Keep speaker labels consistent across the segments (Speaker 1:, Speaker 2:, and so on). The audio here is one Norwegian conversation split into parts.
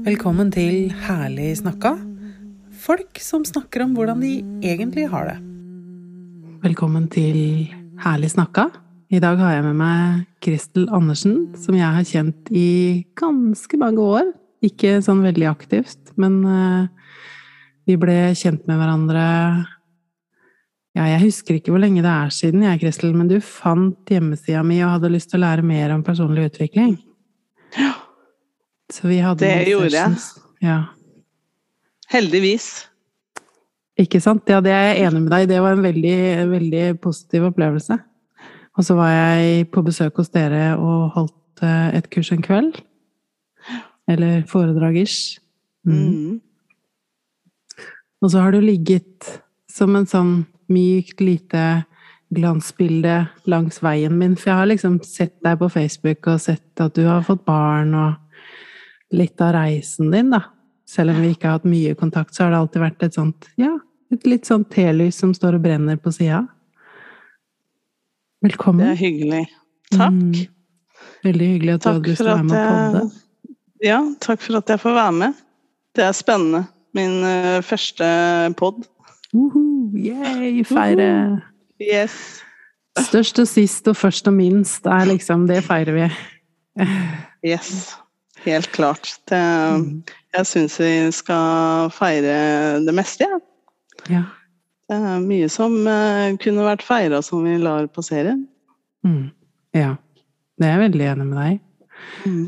Speaker 1: Velkommen til Herlig snakka. Folk som snakker om hvordan de egentlig har det. Velkommen til Herlig snakka. I dag har jeg med meg Kristel Andersen, som jeg har kjent i ganske mange år. Ikke sånn veldig aktivt, men uh, vi ble kjent med hverandre ja, jeg husker ikke hvor lenge det er siden, jeg, Kristel, men du fant hjemmesida mi og hadde lyst til å lære mer om personlig utvikling.
Speaker 2: Ja.
Speaker 1: Så vi hadde
Speaker 2: det gjorde jeg.
Speaker 1: Ja.
Speaker 2: Heldigvis.
Speaker 1: Ikke sant? Ja, det er jeg enig med deg i. Det var en veldig, veldig positiv opplevelse. Og så var jeg på besøk hos dere og holdt eh, et kurs en kveld. Eller foredrag-ish. Mm. Mm. Og så har du ligget som en sånn mykt, lite glansbilde langs veien min. For jeg har liksom sett deg på Facebook og sett at du har fått barn, og litt av reisen din, da. Selv om vi ikke har hatt mye kontakt, så har det alltid vært et sånt, ja, et litt sånn telys som står og brenner på sida. Velkommen.
Speaker 2: Det er hyggelig. Takk. Mm.
Speaker 1: Veldig hyggelig at takk du hadde være med på det.
Speaker 2: Ja, takk for at jeg får være med. Det er spennende. Min uh, første pod.
Speaker 1: Yay, feire!
Speaker 2: Uhu. Yes.
Speaker 1: Størst og sist og først og minst er liksom Det feirer vi.
Speaker 2: yes. Helt klart. Det, mm. jeg syns vi skal feire det meste, jeg.
Speaker 1: Ja.
Speaker 2: Det er mye som uh, kunne vært feira som vi lar passere.
Speaker 1: Mm. Ja. Det er jeg veldig enig med deg
Speaker 2: mm.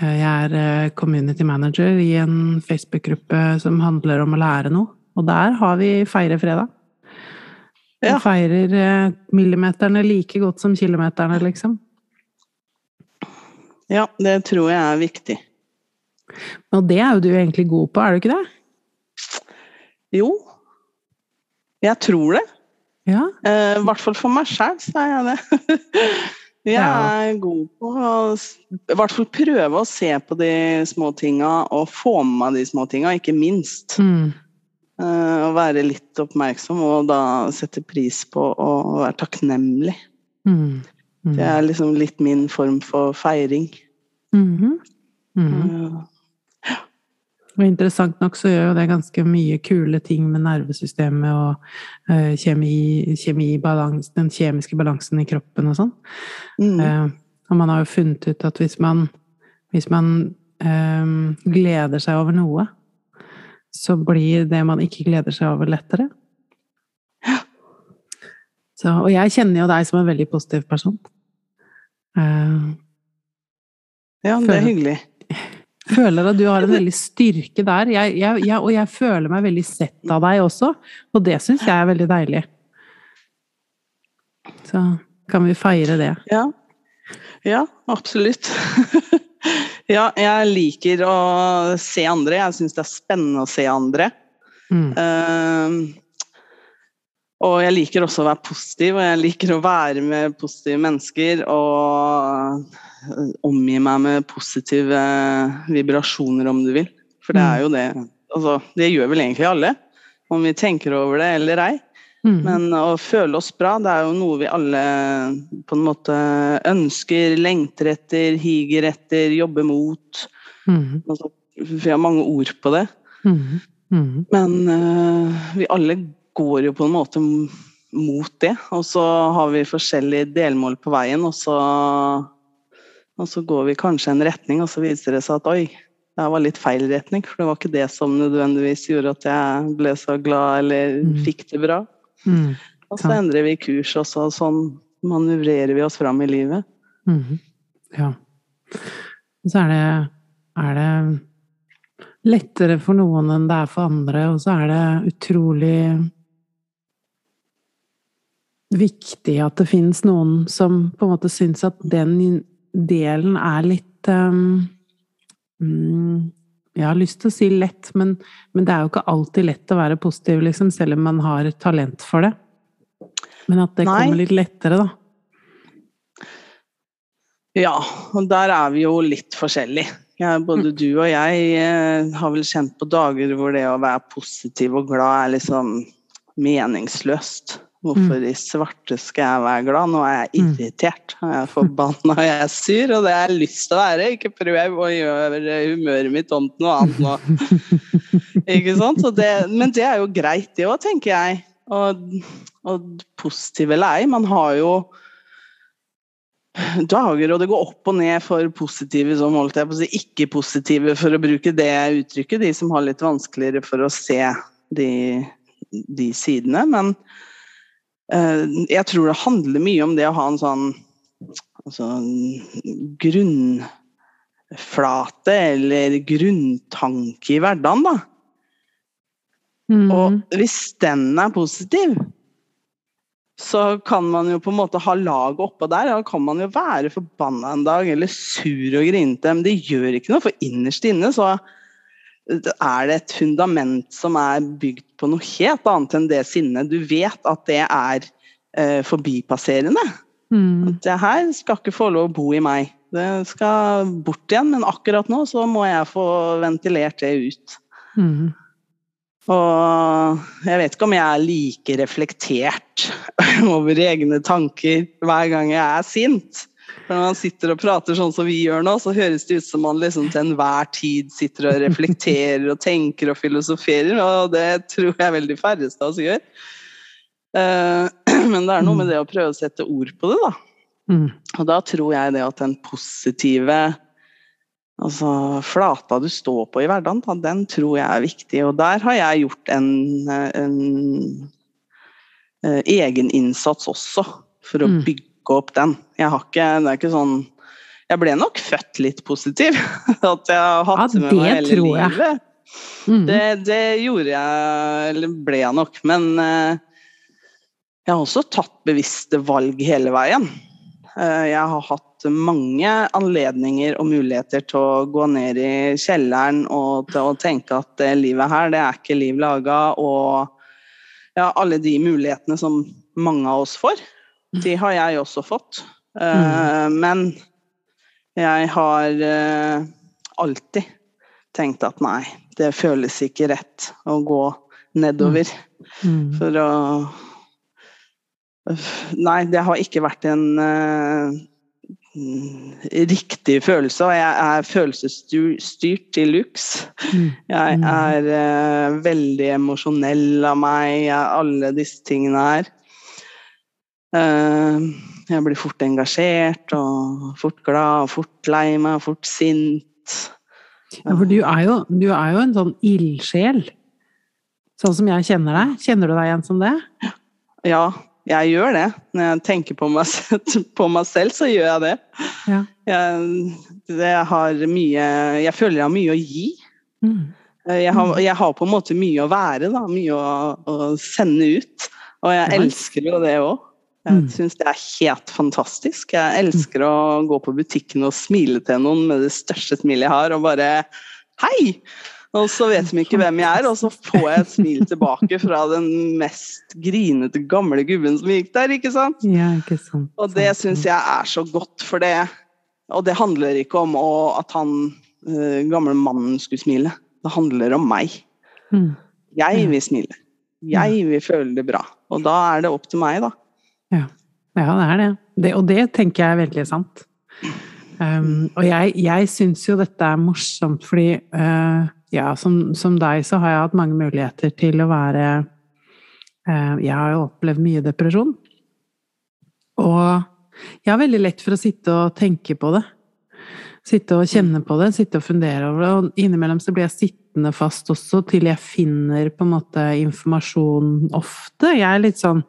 Speaker 1: Eh, jeg er uh, community manager i en Facebook-gruppe som handler om å lære noe. Og der har vi Feire-fredag. Vi ja. feirer millimeterne like godt som kilometerne, liksom.
Speaker 2: Ja, det tror jeg er viktig.
Speaker 1: Og det er jo du egentlig god på, er du ikke det?
Speaker 2: Jo, jeg tror det.
Speaker 1: Ja.
Speaker 2: Eh, I hvert fall for meg sjøl, så er jeg det. jeg er god på å i hvert fall prøve å se på de små tinga og få med meg de små tinga, ikke minst.
Speaker 1: Mm.
Speaker 2: Eh, å være litt oppmerksom og da sette pris på å være takknemlig.
Speaker 1: Mm. Mm.
Speaker 2: Det er liksom litt min form for feiring.
Speaker 1: -hmm. Uh, og interessant nok så gjør jo det ganske mye kule ting med nervesystemet og uh, kjemi, kjemi den kjemiske balansen i kroppen og sånn.
Speaker 2: Mm.
Speaker 1: Uh, og man har jo funnet ut at hvis man, hvis man um, gleder seg over noe, så blir det man ikke gleder seg over, lettere. Så, og jeg kjenner jo deg som en veldig positiv person. Uh,
Speaker 2: ja, det er hyggelig
Speaker 1: føler at du har en veldig styrke der. Jeg, jeg, jeg, og jeg føler meg veldig sett av deg også, og det syns jeg er veldig deilig. Så kan vi feire det.
Speaker 2: Ja. Ja, absolutt. ja, jeg liker å se andre. Jeg syns det er spennende å se andre.
Speaker 1: Mm.
Speaker 2: Uh, og jeg liker også å være positiv, og jeg liker å være med positive mennesker. Og omgi meg med positive vibrasjoner, om du vil. For det er jo det altså, Det gjør vel egentlig alle, om vi tenker over det eller ei.
Speaker 1: Mm.
Speaker 2: Men å føle oss bra, det er jo noe vi alle på en måte ønsker, lengter etter, higer etter, jobber mot.
Speaker 1: Mm.
Speaker 2: Altså, vi har mange ord på det.
Speaker 1: Mm. mm.
Speaker 2: Men uh, vi alle går jo på en måte mot det. Og så har vi forskjellige delmål på veien, og så og så går vi kanskje en retning, og så viser det seg at oi, det var litt feil retning. For det var ikke det som nødvendigvis gjorde at jeg ble så glad eller mm. fikk det bra.
Speaker 1: Mm.
Speaker 2: Og så endrer vi kurs og sånn manøvrerer vi oss fram i livet.
Speaker 1: Mm. Ja. Og så er det, er det lettere for noen enn det er for andre, og så er det utrolig viktig at det finnes noen som på en måte syns at den delen er litt um, Jeg har lyst til å si lett, men, men, det er jo ikke alltid lett å være positiv, liksom, selv om man har talent for det. Men at det Nei. kommer litt lettere, da.
Speaker 2: Ja, og der er vi jo litt forskjellige. Ja, både mm. du og jeg eh, har vel kjent på dager hvor det å være positiv og glad er liksom meningsløst. Hvorfor i svarte skal jeg være glad? Nå er jeg irritert, jeg er forbanna og jeg er sur, og det har jeg lyst til å være. Ikke prøv å gjøre humøret mitt om til noe annet nå. Ikke sant? Det, men det er jo greit, det òg, tenker jeg. Og, og positiv eller ei, man har jo dager, og det går opp og ned for positive som holdt jeg på å si, ikke-positive, for å bruke det uttrykket. De som har litt vanskeligere for å se de, de sidene. Men jeg tror det handler mye om det å ha en sånn altså, grunnflate eller grunntanke i hverdagen, da. Mm. Og hvis den er positiv, så kan man jo på en måte ha laget oppå der. Da kan man jo være forbanna en dag eller sur og grinete, men det gjør ikke noe, for innerst inne så er det et fundament som er bygd på noe helt annet enn det sinnet. Du vet at det er eh, forbipasserende. Mm. At det her skal ikke få lov å bo i meg. Det skal bort igjen, men akkurat nå så må jeg få ventilert det ut. Mm. Og jeg vet ikke om jeg er like reflektert over egne tanker hver gang jeg er sint. For når man sitter og prater sånn som vi gjør nå, så høres det ut som man liksom til enhver tid sitter og reflekterer og tenker og filosoferer, og det tror jeg veldig færreste av oss gjør. Uh, men det er noe med det å prøve å sette ord på det, da. Mm. Og da tror jeg det at den positive altså flata du står på i hverdagen, da, den tror jeg er viktig. Og der har jeg gjort en, en, en egen innsats også, for å mm. Bygge opp den. Jeg har ikke, det er ikke sånn Jeg ble nok født litt positiv. At jeg har hatt ja, med meg hele livet. Mm. Det, det, gjorde jeg, eller ble jeg nok. Men uh, jeg har også tatt bevisste valg hele veien. Uh, jeg har hatt mange anledninger og muligheter til å gå ned i kjelleren og til å tenke at det livet her, det er ikke liv laga, og ja, alle de mulighetene som mange av oss får. De har jeg også fått. Uh, mm. Men jeg har uh, alltid tenkt at nei, det føles ikke rett å gå nedover. Mm. Mm. For å Nei, det har ikke vært en uh, riktig følelse, og jeg er følelsesstyrt til luks. Mm. Jeg er er veldig emosjonell av meg, alle disse tingene her. Eh, jeg blir fort engasjert og fort glad og fort lei meg og fort sint.
Speaker 1: Ja, for du er jo, du er jo en sånn ildsjel. Sånn som jeg kjenner deg. Kjenner du deg igjen som det?
Speaker 2: Ja, jeg gjør det. Når jeg tenker på meg, på meg selv, så gjør jeg det. Ja. Jeg, det har mye Jeg føler jeg har mye å gi. Mm. Jeg, har, jeg, har, på en måte mye å være, da. Mye å, å sende ut. Og jeg elsker jo det òg. Jeg mm. syns det er helt fantastisk. Jeg elsker å gå på butikken og smile til noen med det største smilet jeg har, og bare Hei! Og så vet de ikke hvem jeg er, og så får jeg et smil tilbake fra den mest grinete gamle gubben som gikk der, ikke sant?
Speaker 1: Ja, ikke sant.
Speaker 2: Og det syns jeg er så godt, for det Og det handler ikke om at han uh, gamle mannen skulle smile. Det handler om meg. Mm. Jeg vil smile. Jeg vil føle det bra. Og da er det opp til meg, da.
Speaker 1: Ja, ja det er det. det. Og det tenker jeg er veldig sant. Um, og jeg, jeg syns jo dette er morsomt, fordi uh, ja, som, som, deg så har jeg hatt mange muligheter til å være uh, Jeg har jo opplevd mye depresjon. Og jeg har veldig lett for å sitte og tenke på det. Sitte og kjenne på det, sitte og fundere over det. Og innimellom så blir jeg sittende fast også til jeg finner på en måte informasjon ofte. Jeg er litt sånn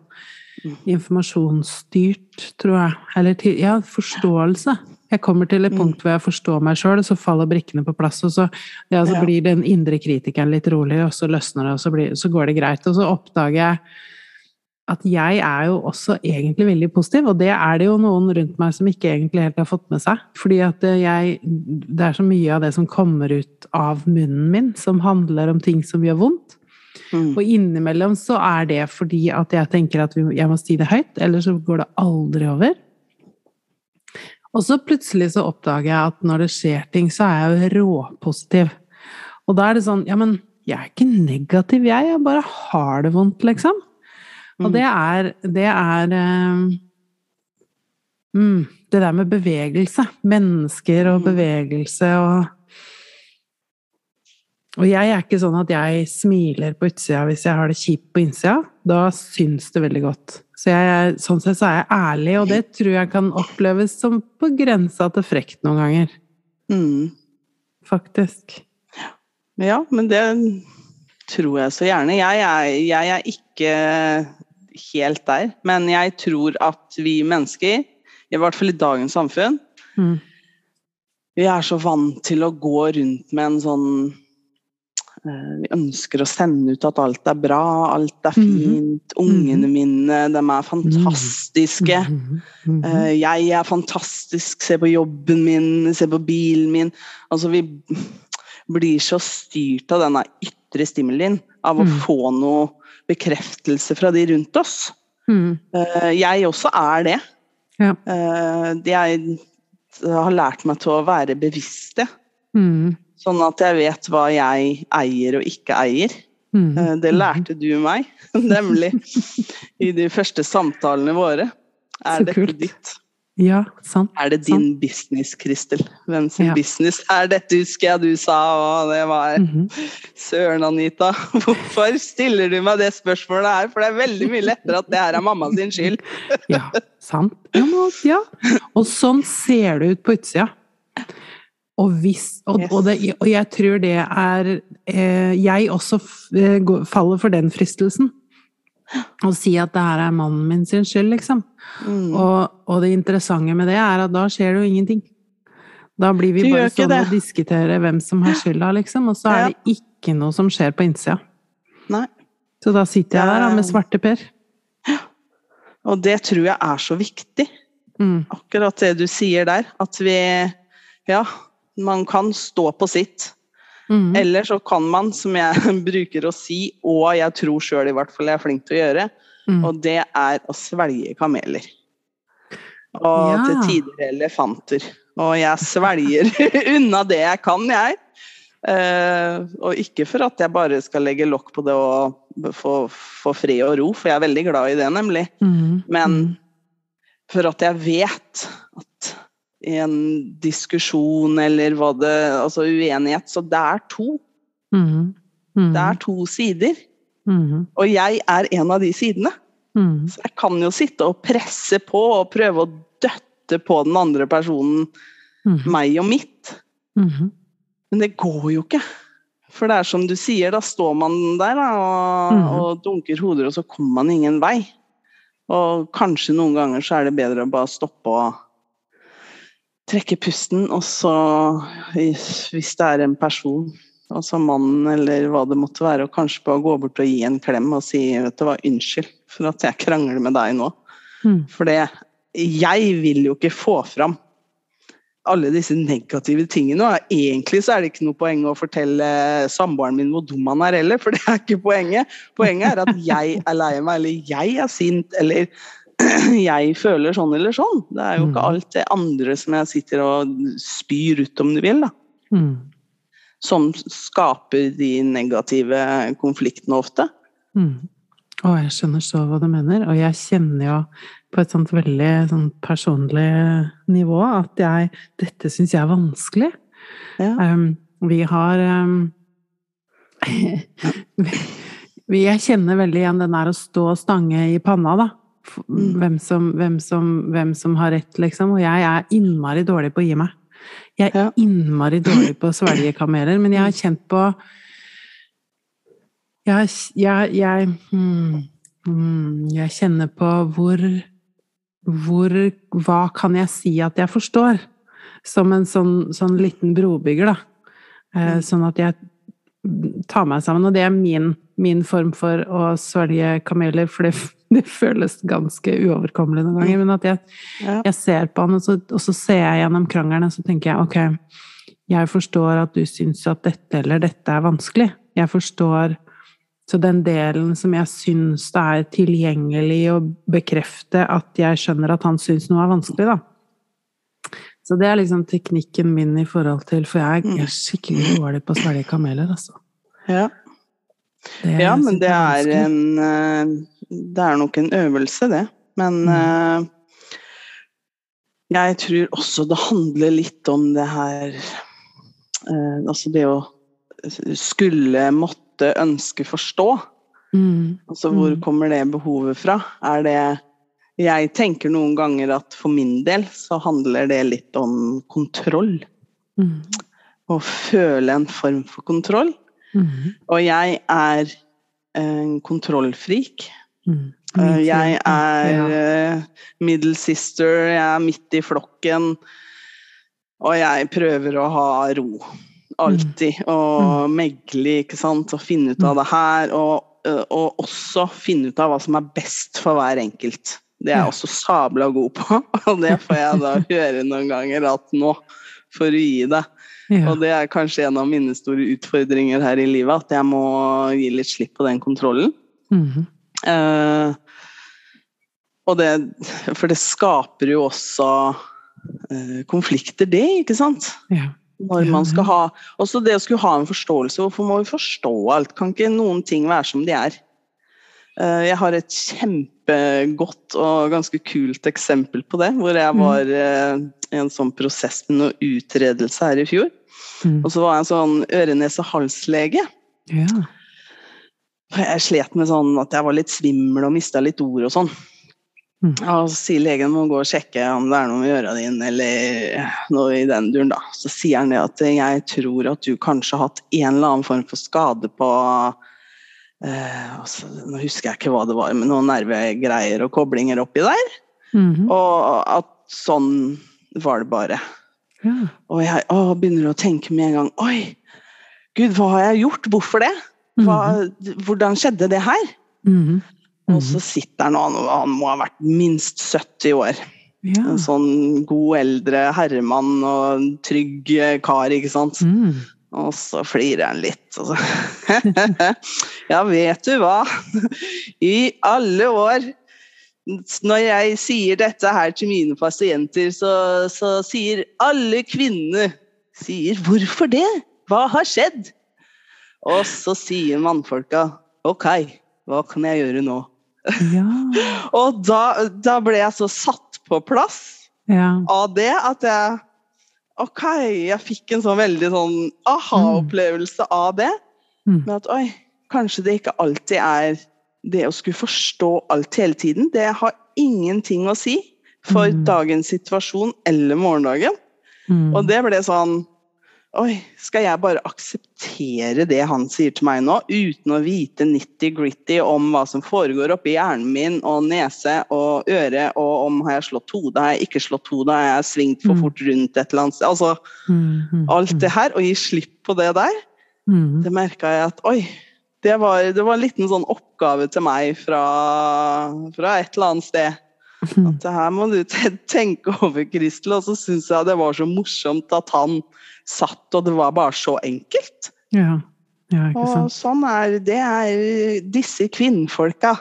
Speaker 1: informasjonsstyrt, tror jeg. Eller til, ja, forståelse. Jeg kommer til et mm. punkt hvor jeg forstår meg sjøl, så faller brikkene på plass, og så, ja, så blir den indre kritikeren litt rolig, og så løsner det, og så, blir, så, går det greit. Og så oppdager jeg at jeg er jo også egentlig veldig positiv, og det er det jo noen rundt meg som ikke egentlig helt har fått med seg. Fordi at jeg Det er så mye av det som kommer ut av munnen min, som handler om ting som gjør vondt. Mm. Og innimellom så er det fordi at jeg tenker at jeg må si det høyt, eller så går det aldri over. Og så plutselig så oppdager jeg at når det skjer ting, så er jeg jo råpositiv. Og da er det sånn Ja, men jeg er ikke negativ, jeg. Jeg bare har det vondt, liksom. Og det er Det er um, Det der med bevegelse. Mennesker og bevegelse og og jeg er ikke sånn at jeg smiler på utsida hvis jeg har det kjipt på innsida. Da syns det veldig godt. Så jeg, sånn sett så er jeg ærlig, og det tror jeg kan oppleves som på grensa til frekt noen ganger.
Speaker 2: Mm.
Speaker 1: Faktisk.
Speaker 2: Ja, men det tror jeg så gjerne. Jeg er, jeg er ikke helt der, men jeg tror at vi mennesker, i hvert fall i dagens samfunn,
Speaker 1: Mm.
Speaker 2: vi er så vant til å gå rundt med en sånn vi ønsker å sende ut at alt er bra, alt er
Speaker 1: Mhm.
Speaker 2: fint. Ungene mine, de er fantastiske.
Speaker 1: Mhm. Mhm.
Speaker 2: Eh, Jeg er fantastisk, se på jobben min, se på bilen min. Altså, vi blir så styrt av denne ytre stimulien, av å
Speaker 1: Mm.
Speaker 2: få noe bekreftelse fra de rundt oss.
Speaker 1: Mhm.
Speaker 2: Eh, Jeg også er det.
Speaker 1: Ja.
Speaker 2: Eh, Jeg har lært meg til å være bevisst det.
Speaker 1: Mhm.
Speaker 2: Sånn at jeg vet hva jeg eier og ikke eier.
Speaker 1: Mhm.
Speaker 2: Eh, Det lærte du meg, nemlig i de første samtalene våre. Er
Speaker 1: Så
Speaker 2: dette
Speaker 1: kult.
Speaker 2: ditt?
Speaker 1: Ja, sant.
Speaker 2: Er det din business, Kristel? Hvem sin
Speaker 1: Ja.
Speaker 2: business er dette, husker jeg du sa, og det var
Speaker 1: Mhm.
Speaker 2: Søren, Anita. Hvorfor stiller du meg det spørsmålet her? For det er veldig mye lettere at det her er mamma sin skyld.
Speaker 1: Ja, sant. Ja, men, ja. Og sånn ser det ut på utsida. Og, hvis, og,
Speaker 2: Yes.
Speaker 1: og, det, og jeg tror det er eh, Jeg også eh, faller for den fristelsen. Å si at det her er mannen min sin skyld, liksom.
Speaker 2: Mm.
Speaker 1: Og, det interessante med det er at da skjer det jo ingenting. Da blir vi bare sånn
Speaker 2: det.
Speaker 1: og diskuterer hvem som har skylda, liksom. Og så er
Speaker 2: Ja.
Speaker 1: det ikke noe som skjer på innsida.
Speaker 2: Nei.
Speaker 1: Så da sitter jeg der da, med svarteper.
Speaker 2: Og det tror jeg er så viktig.
Speaker 1: Mm.
Speaker 2: Akkurat det du sier der. At vi Ja, man kan stå på sitt.
Speaker 1: Mm.
Speaker 2: Eller så kan man, som jeg bruker å si, og jeg tror sjøl i hvert fall jeg er flink til å gjøre,
Speaker 1: Mm.
Speaker 2: og det er å svelge kameler. Og
Speaker 1: Ja.
Speaker 2: til tider elefanter. Og jeg svelger unna det jeg kan, jeg. Uh, og ikke for at jeg bare skal legge lokk på det og få, få fred og ro, for jeg er veldig glad i det, nemlig.
Speaker 1: Mm.
Speaker 2: Men for at jeg vet at en diskusjon eller hva det Altså uenighet, så det er to.
Speaker 1: Mm. Mm.
Speaker 2: Det er to sider.
Speaker 1: Mm.
Speaker 2: Og jeg er en av de sidene. Så jeg kan jo sitte og presse på og prøve å døtte på den andre personen, meg og mitt. Men det går jo ikke. For det er som du sier, da står man der da, og, og dunker hoder, og så kommer man ingen vei. Og kanskje noen ganger så er det bedre å bare stoppe og trekke pusten, og så, hvis det er en person, altså mannen eller hva det måtte være, og kanskje bare gå bort og gi en klem og si vet du hva, unnskyld for at jeg krangler med deg nå.
Speaker 1: Mm.
Speaker 2: For det, jeg vil jo ikke få fram alle disse negative tingene. Og egentlig så er det ikke noe poeng å fortelle samboeren min hvor dum han er heller, for det er ikke poenget. Poenget er at jeg er lei meg, eller jeg er sint, eller jeg føler sånn eller sånn. Det er jo ikke
Speaker 1: Mm.
Speaker 2: alt det andre som jeg sitter og spyr ut om du vil, da.
Speaker 1: Mm.
Speaker 2: Som skaper de negative konfliktene ofte.
Speaker 1: Mm. Å, jeg skjønner så hva du mener, og jeg kjenner jo på et sånt veldig sånn personlig nivå at jeg Dette syns jeg er vanskelig.
Speaker 2: Ja.
Speaker 1: Um, vi har um, vi, Jeg kjenner veldig igjen den der å stå og stange i panna, da.
Speaker 2: Mm.
Speaker 1: Hvem, som, hvem, som, hvem som har rett, liksom. Og jeg er innmari dårlig på å gi meg. Jeg er
Speaker 2: Ja.
Speaker 1: innmari dårlig på å svelge kameler, men jeg har kjent på Jeg, jeg, jeg, hmm, hmm, jeg kjenner på hvor hvor Hva kan jeg si at jeg forstår? Som en sånn, sånn liten brobygger, da. Eh, sånn at jeg tar meg sammen. Og det er min, min form for å svelge kameler, for det, det føles ganske uoverkommelig noen ganger. Men at jeg,
Speaker 2: Ja.
Speaker 1: jeg ser på han, og så, og så ser jeg gjennom krangelen, og så tenker jeg ok, jeg forstår at du syns at dette eller dette er vanskelig. Jeg forstår Så den delen som jeg syns det er tilgjengelig å bekrefte at jeg skjønner at han syns noe er vanskelig, da. Så det er liksom teknikken min i forhold til For jeg, er skikkelig dårlig på å svelge kameler, altså.
Speaker 2: Ja.
Speaker 1: Det
Speaker 2: Ja, men det er en det er nok en øvelse, det. Men
Speaker 1: Mm.
Speaker 2: eh, jeg tror også det handler litt om det her eh, Altså det å skulle, måtte, ønske, forstå.
Speaker 1: Mm.
Speaker 2: Altså hvor
Speaker 1: Mm.
Speaker 2: kommer det behovet fra? Er det Jeg tenker noen ganger at for min del så handler det litt om kontroll.
Speaker 1: Mm.
Speaker 2: Å føle en form for kontroll.
Speaker 1: Mm.
Speaker 2: Og jeg er en kontrollfrik.
Speaker 1: Mm.
Speaker 2: Eh, Jeg er eh, middle sister, jeg er midt i flokken. Og jeg prøver å ha ro. Alltid. Og megle, ikke sant. Og finne ut av det her. Og, eh, og også finne ut av hva som er best for hver enkelt. Det er jeg også sabla god på, og det får jeg da høre noen ganger at nå får du gi deg.
Speaker 1: Ja.
Speaker 2: Og det er kanskje en av mine store utfordringer her i livet, at jeg må gi litt slipp på den kontrollen.
Speaker 1: Mm
Speaker 2: Eh, og det For det skaper jo også eh, konflikter, det, ikke sant?
Speaker 1: Ja.
Speaker 2: Når man skal ha Også det å skulle ha en forståelse. Hvorfor må vi forstå alt? Kan ikke noen ting være som de er? Eh, jeg har et kjempegodt og ganske kult eksempel på det, hvor jeg
Speaker 1: Mm.
Speaker 2: var eh, i en sånn prosess med noe utredelse her i fjor.
Speaker 1: Mm.
Speaker 2: Og så var jeg en sånn øre-nese-hals-lege.
Speaker 1: Ja.
Speaker 2: Jeg slet med sånn at jeg var litt svimmel og mista litt ord og sånn.
Speaker 1: Mm.
Speaker 2: Og så sier legen må gå og sjekke om det er noe med øra dine eller noe i den duren, da. Så sier han det at jeg tror at du kanskje har hatt en eller annen form for skade på eh, altså, Nå husker jeg ikke hva det var, men noen nervegreier og koblinger oppi der.
Speaker 1: Mhm.
Speaker 2: Og at sånn var det bare.
Speaker 1: ja.
Speaker 2: Og jeg å, begynner å tenke med en gang Oi, gud, hva har jeg gjort? Hvorfor det? Hva, hvordan skjedde det her?
Speaker 1: Mhm.
Speaker 2: Og så sitter han og han, må ha vært minst 70 år.
Speaker 1: Ja.
Speaker 2: En sånn god eldre herremann og en trygg kar, ikke sant.
Speaker 1: Mm.
Speaker 2: Og så flirer han litt. Og så. ja, vet du hva? I alle år når jeg sier dette her til mine pasienter, så, så sier alle kvinnene sier 'hvorfor det? Hva har skjedd?' Og så sier mannfolka 'ok, hva kan jeg gjøre nå?'
Speaker 1: Ja.
Speaker 2: Og da, da ble jeg så satt på plass
Speaker 1: Ja.
Speaker 2: av det at jeg Ok, jeg fikk en sånn veldig sånn aha-opplevelse av det.
Speaker 1: Mm.
Speaker 2: Med at oi, kanskje det ikke alltid er det å skulle forstå alt hele tiden. Det har ingenting å si for
Speaker 1: Mm.
Speaker 2: dagens situasjon eller morgendagen.
Speaker 1: Mm.
Speaker 2: Og det ble sånn Oi, skal jeg bare akseptere det han sier til meg nå, uten å vite nitty-gritty om hva som foregår oppi hjernen min og nese og øre, og om har jeg slått hodet, har jeg ikke slått hodet, har jeg svingt for
Speaker 1: Mm.
Speaker 2: fort rundt et eller annet sted. Altså
Speaker 1: Mm, mm,
Speaker 2: alt det her, og gi slipp på det der,
Speaker 1: mm.
Speaker 2: det merka jeg at oi, det var, det var en liten sånn oppgave til meg fra, fra et eller annet sted.
Speaker 1: Mm.
Speaker 2: At det her må du tenke over, Kristel. Og så syns jeg det var så morsomt at han satt, og det var bare så enkelt.
Speaker 1: Ja. ja,
Speaker 2: Og sånn er det er disse kvinnfolka.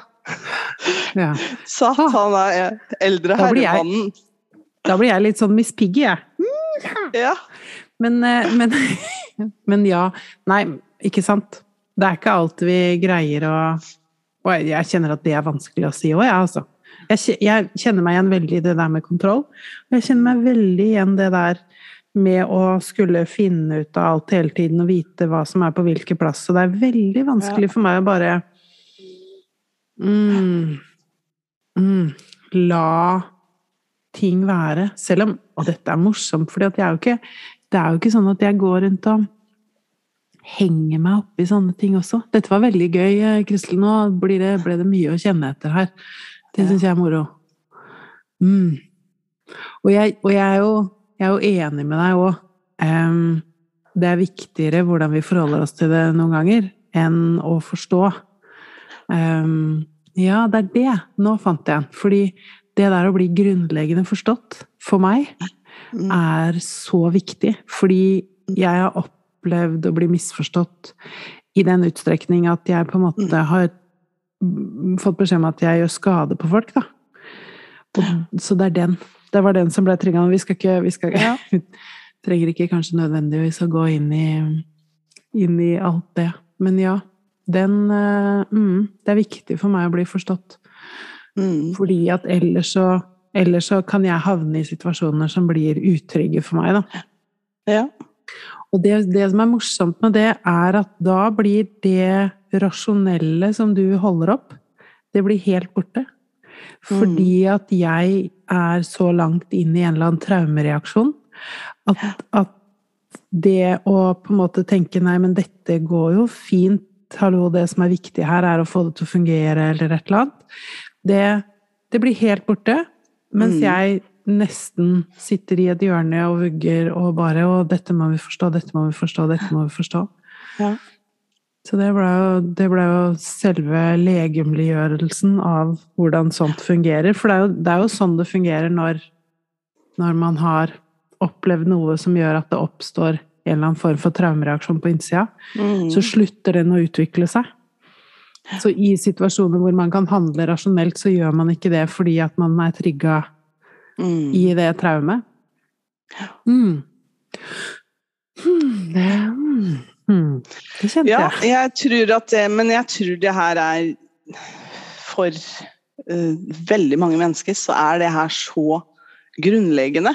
Speaker 1: Ja.
Speaker 2: Satt han der eldre herremannen.
Speaker 1: Da blir jeg litt sånn Miss Piggy, jeg.
Speaker 2: Ja.
Speaker 1: Men, eh, men, men ja. Nei, ikke sant. Det er ikke alt vi greier å Og jeg- kjenner at det er vanskelig å si òg, jeg, altså. Jeg, jeg kjenner meg igjen veldig i det der med kontroll. Og jeg kjenner meg veldig igjen det der med å skulle finne ut av alt hele tiden og vite hva som er på hvilken plass. Så det er veldig vanskelig for meg å bare mm, mm, La ting være. Selv om Og dette er morsomt, for det er jo ikke sånn at jeg går rundt og henger meg opp i sånne ting også. Dette var veldig gøy, eh, Kristel. Nå blir det, ble det mye å kjenne etter her. Det syns jeg er moro. Mm. Og, jeg, og jeg, er jo, jeg er jo enig med deg òg. det er viktigere hvordan vi forholder oss til det noen ganger, enn å forstå. Um, ja, det er det. Nå fant jeg en. Fordi det der å bli grunnleggende forstått, for meg,
Speaker 2: Mm.
Speaker 1: er så viktig. Fordi jeg har opplevd å bli misforstått i den utstrekning at jeg på en måte
Speaker 2: Mm.
Speaker 1: har fått beskjed om at jeg gjør skade på folk, da. Og, så det er den. Det var den som ble trigga. Vi skal ikke, vi skal,
Speaker 2: Ja.
Speaker 1: trenger ikke kanskje nødvendigvis å gå inn i, inn i alt det. Men ja. Den eh, mm, Det er viktig for meg å bli forstått.
Speaker 2: Mm.
Speaker 1: Fordi at ellers så, ellers så kan jeg havne i situasjoner som blir utrygge for meg, da.
Speaker 2: Ja.
Speaker 1: Og det, det som er morsomt med det, er at da blir det rasjonelle som du holder opp, det blir helt borte. Fordi at jeg er så langt inn i en eller annen traumereaksjon at, at det å på en måte tenke nei, men dette går jo fint, hallo, det som er viktig her, er å få det til å fungere, eller et eller annet, det, det blir helt borte. Mens
Speaker 2: Mm.
Speaker 1: jeg nesten sitter i et hjørne og vugger og bare Å, dette må vi forstå, dette må vi forstå, dette må vi forstå.
Speaker 2: Ja.
Speaker 1: Så det ble, jo, det ble jo selve legemliggjørelsen av hvordan sånt fungerer. For det er jo, det er jo sånn det fungerer når, når man har opplevd noe som gjør at det oppstår en eller annen form for traumereaksjon på innsida.
Speaker 2: Mm.
Speaker 1: Så slutter den å utvikle seg. Så i situasjoner hvor man kan handle rasjonelt, så gjør man ikke det fordi at man er trigga
Speaker 2: Mm.
Speaker 1: i det traumet. Mm. Hmm, det, mm. Mm. det kjente
Speaker 2: Ja,
Speaker 1: jeg.
Speaker 2: jeg tror at det Men jeg tror det her er For uh, veldig mange mennesker så er det her så grunnleggende.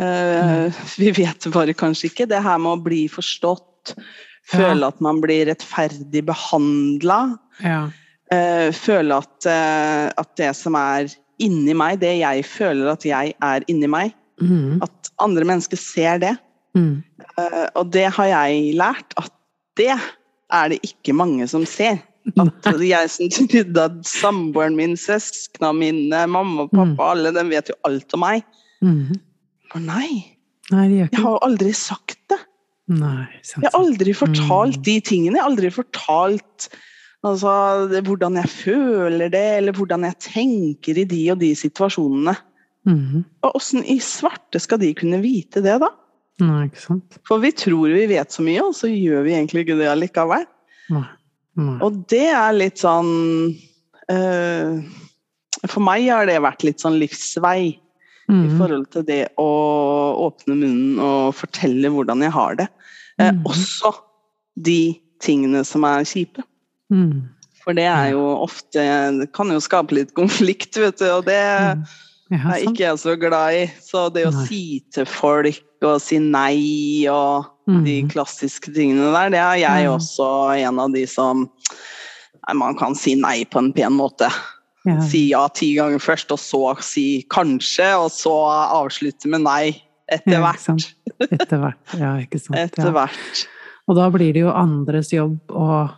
Speaker 2: Eh, vi vet bare kanskje ikke. Det her med å bli forstått, føle at man blir rettferdig behandla,
Speaker 1: Ja.
Speaker 2: Uh, føle at, at det som er inni meg, det jeg føler at jeg er inni meg,
Speaker 1: Mm.
Speaker 2: at andre mennesker ser det.
Speaker 1: Mm.
Speaker 2: Eh, og det har jeg lært, at det er det ikke mange som ser. At jeg som trodde at samboeren min, søsknene mine, mamma og pappa, alle de vet jo alt om meg.
Speaker 1: Mm.
Speaker 2: Og nei,
Speaker 1: Nei,
Speaker 2: jeg har jo aldri sagt det.
Speaker 1: Nei, sant,
Speaker 2: Jeg har aldri fortalt
Speaker 1: Mm.
Speaker 2: de tingene. Jeg har aldri fortalt altså, hvordan jeg føler det, eller hvordan jeg tenker i de og de situasjonene.
Speaker 1: Mm.
Speaker 2: Og åssen i svarte skal de kunne vite det, da?
Speaker 1: Nei, ikke sant.
Speaker 2: For vi tror vi vet så mye, og så gjør vi egentlig ikke det allikevel.
Speaker 1: Nei. Nei.
Speaker 2: Og det er litt sånn uh, For meg har det vært litt sånn livsvei i
Speaker 1: Mm.
Speaker 2: forhold til det å åpne munnen og fortelle hvordan jeg har det. Eh,
Speaker 1: Mhm.
Speaker 2: Også de tingene som er kjipe.
Speaker 1: Mm.
Speaker 2: For det er jo ofte Det kan jo skape litt konflikt, vet du, og det
Speaker 1: Mm. Ja,
Speaker 2: er ikke jeg så glad i. Så det å
Speaker 1: Nei.
Speaker 2: si til folk og si nei og de
Speaker 1: Mhm.
Speaker 2: klassiske tingene der, det er jeg
Speaker 1: mm.
Speaker 2: også en av de som Nei, man kan si nei på en pen måte.
Speaker 1: Ja.
Speaker 2: Si ja ti ganger først, og så si kanskje, og så avslutte med nei etter
Speaker 1: Ja,
Speaker 2: hvert.
Speaker 1: sant. Etter hvert. Ja, ikke sant.
Speaker 2: Etter
Speaker 1: Ja.
Speaker 2: hvert.
Speaker 1: Og da blir det jo andres jobb å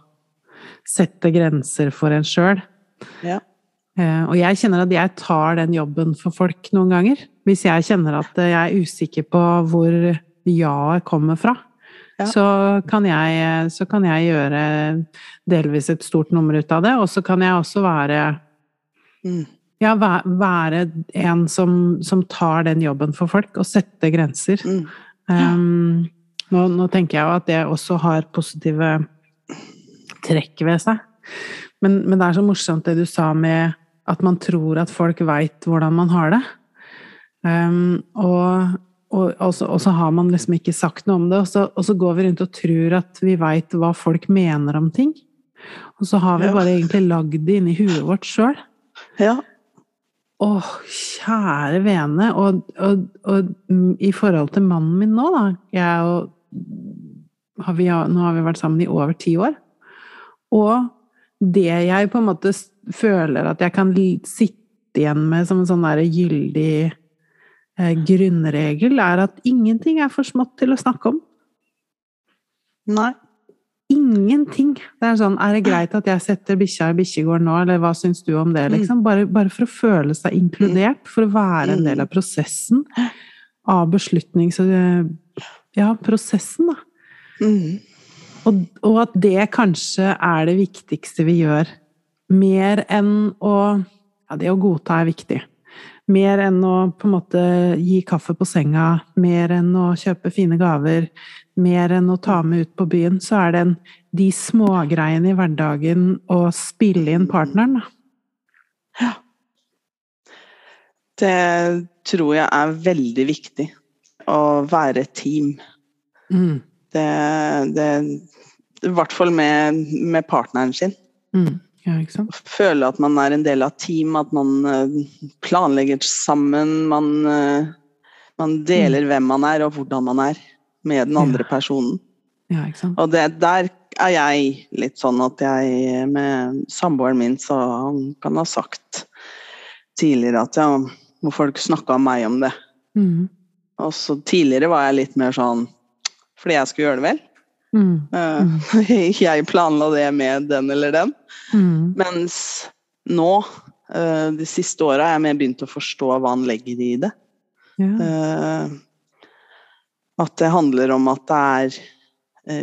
Speaker 1: sette grenser for en sjøl.
Speaker 2: Ja.
Speaker 1: Eh, Og jeg kjenner at jeg tar den jobben for folk noen ganger. Hvis jeg kjenner at jeg er usikker på hvor ja-et kommer fra,
Speaker 2: Ja.
Speaker 1: så, kan jeg, så kan jeg gjøre delvis et stort nummer ut av det. Og så kan jeg også være
Speaker 2: Mm.
Speaker 1: ja, væ- være en som, som tar den jobben for folk, og sette grenser.
Speaker 2: Mm.
Speaker 1: Um, nå, nå tenker jeg jo at det også har positive trekk ved seg. Men, men det er så morsomt det du sa med at man tror at folk veit hvordan man har det. Um, og, og, og, så, og så har man liksom ikke sagt noe om det, og så, så går vi rundt og tror at vi veit hva folk mener om ting. Og så har vi
Speaker 2: Ja.
Speaker 1: bare egentlig lagd det inni huet vårt sjøl.
Speaker 2: Ja.
Speaker 1: Åh, kjære vene. Og, og, og i forhold til mannen min nå, da jeg og, har vi, Nå har vi vært sammen i over ti år. Og det jeg på en måte føler at jeg kan sitte igjen med som en sånn der gyldig eh, grunnregel, er at ingenting er for smått til å snakke om.
Speaker 2: Nei.
Speaker 1: Ingenting. Det er sånn, er det greit at jeg setter bikkja i bikkjegården nå, eller hva syns du om det, liksom? Bare, bare for å føle seg inkludert, for å være en del av prosessen. Av beslutnings... Ja, prosessen, da.
Speaker 2: Mm.
Speaker 1: Og, og at det kanskje er det viktigste vi gjør. Mer enn å Ja, det å godta er viktig. Mer enn å på en måte gi kaffe på senga, mer enn å kjøpe fine gaver, mer enn å ta med ut på byen, så er det en, de smågreiene i hverdagen å spille inn partneren, da.
Speaker 2: Det tror jeg er veldig viktig. Å være et team.
Speaker 1: Mm.
Speaker 2: Det, det I hvert fall med, med partneren sin.
Speaker 1: Mm. Ja?
Speaker 2: Føle at man er en del av team, at man eh, planlegger sammen. Man, eh, man deler hvem man er og hvordan man er med den andre personen.
Speaker 1: Ja, ikke sant?
Speaker 2: Og det, der er jeg litt sånn at jeg med samboeren min så han kan ha sagt tidligere at ja, må folk snakke om meg om det.
Speaker 1: Mm.
Speaker 2: Og så tidligere var jeg litt mer sånn fordi jeg skulle gjøre det vel.
Speaker 1: Mm.
Speaker 2: Uh, jeg planla det med den eller den.
Speaker 1: Mm.
Speaker 2: Mens nå, uh, de siste åra, har jeg mer begynt å forstå hva han legger i det.
Speaker 1: Ja.
Speaker 2: Uh, At det handler om at det er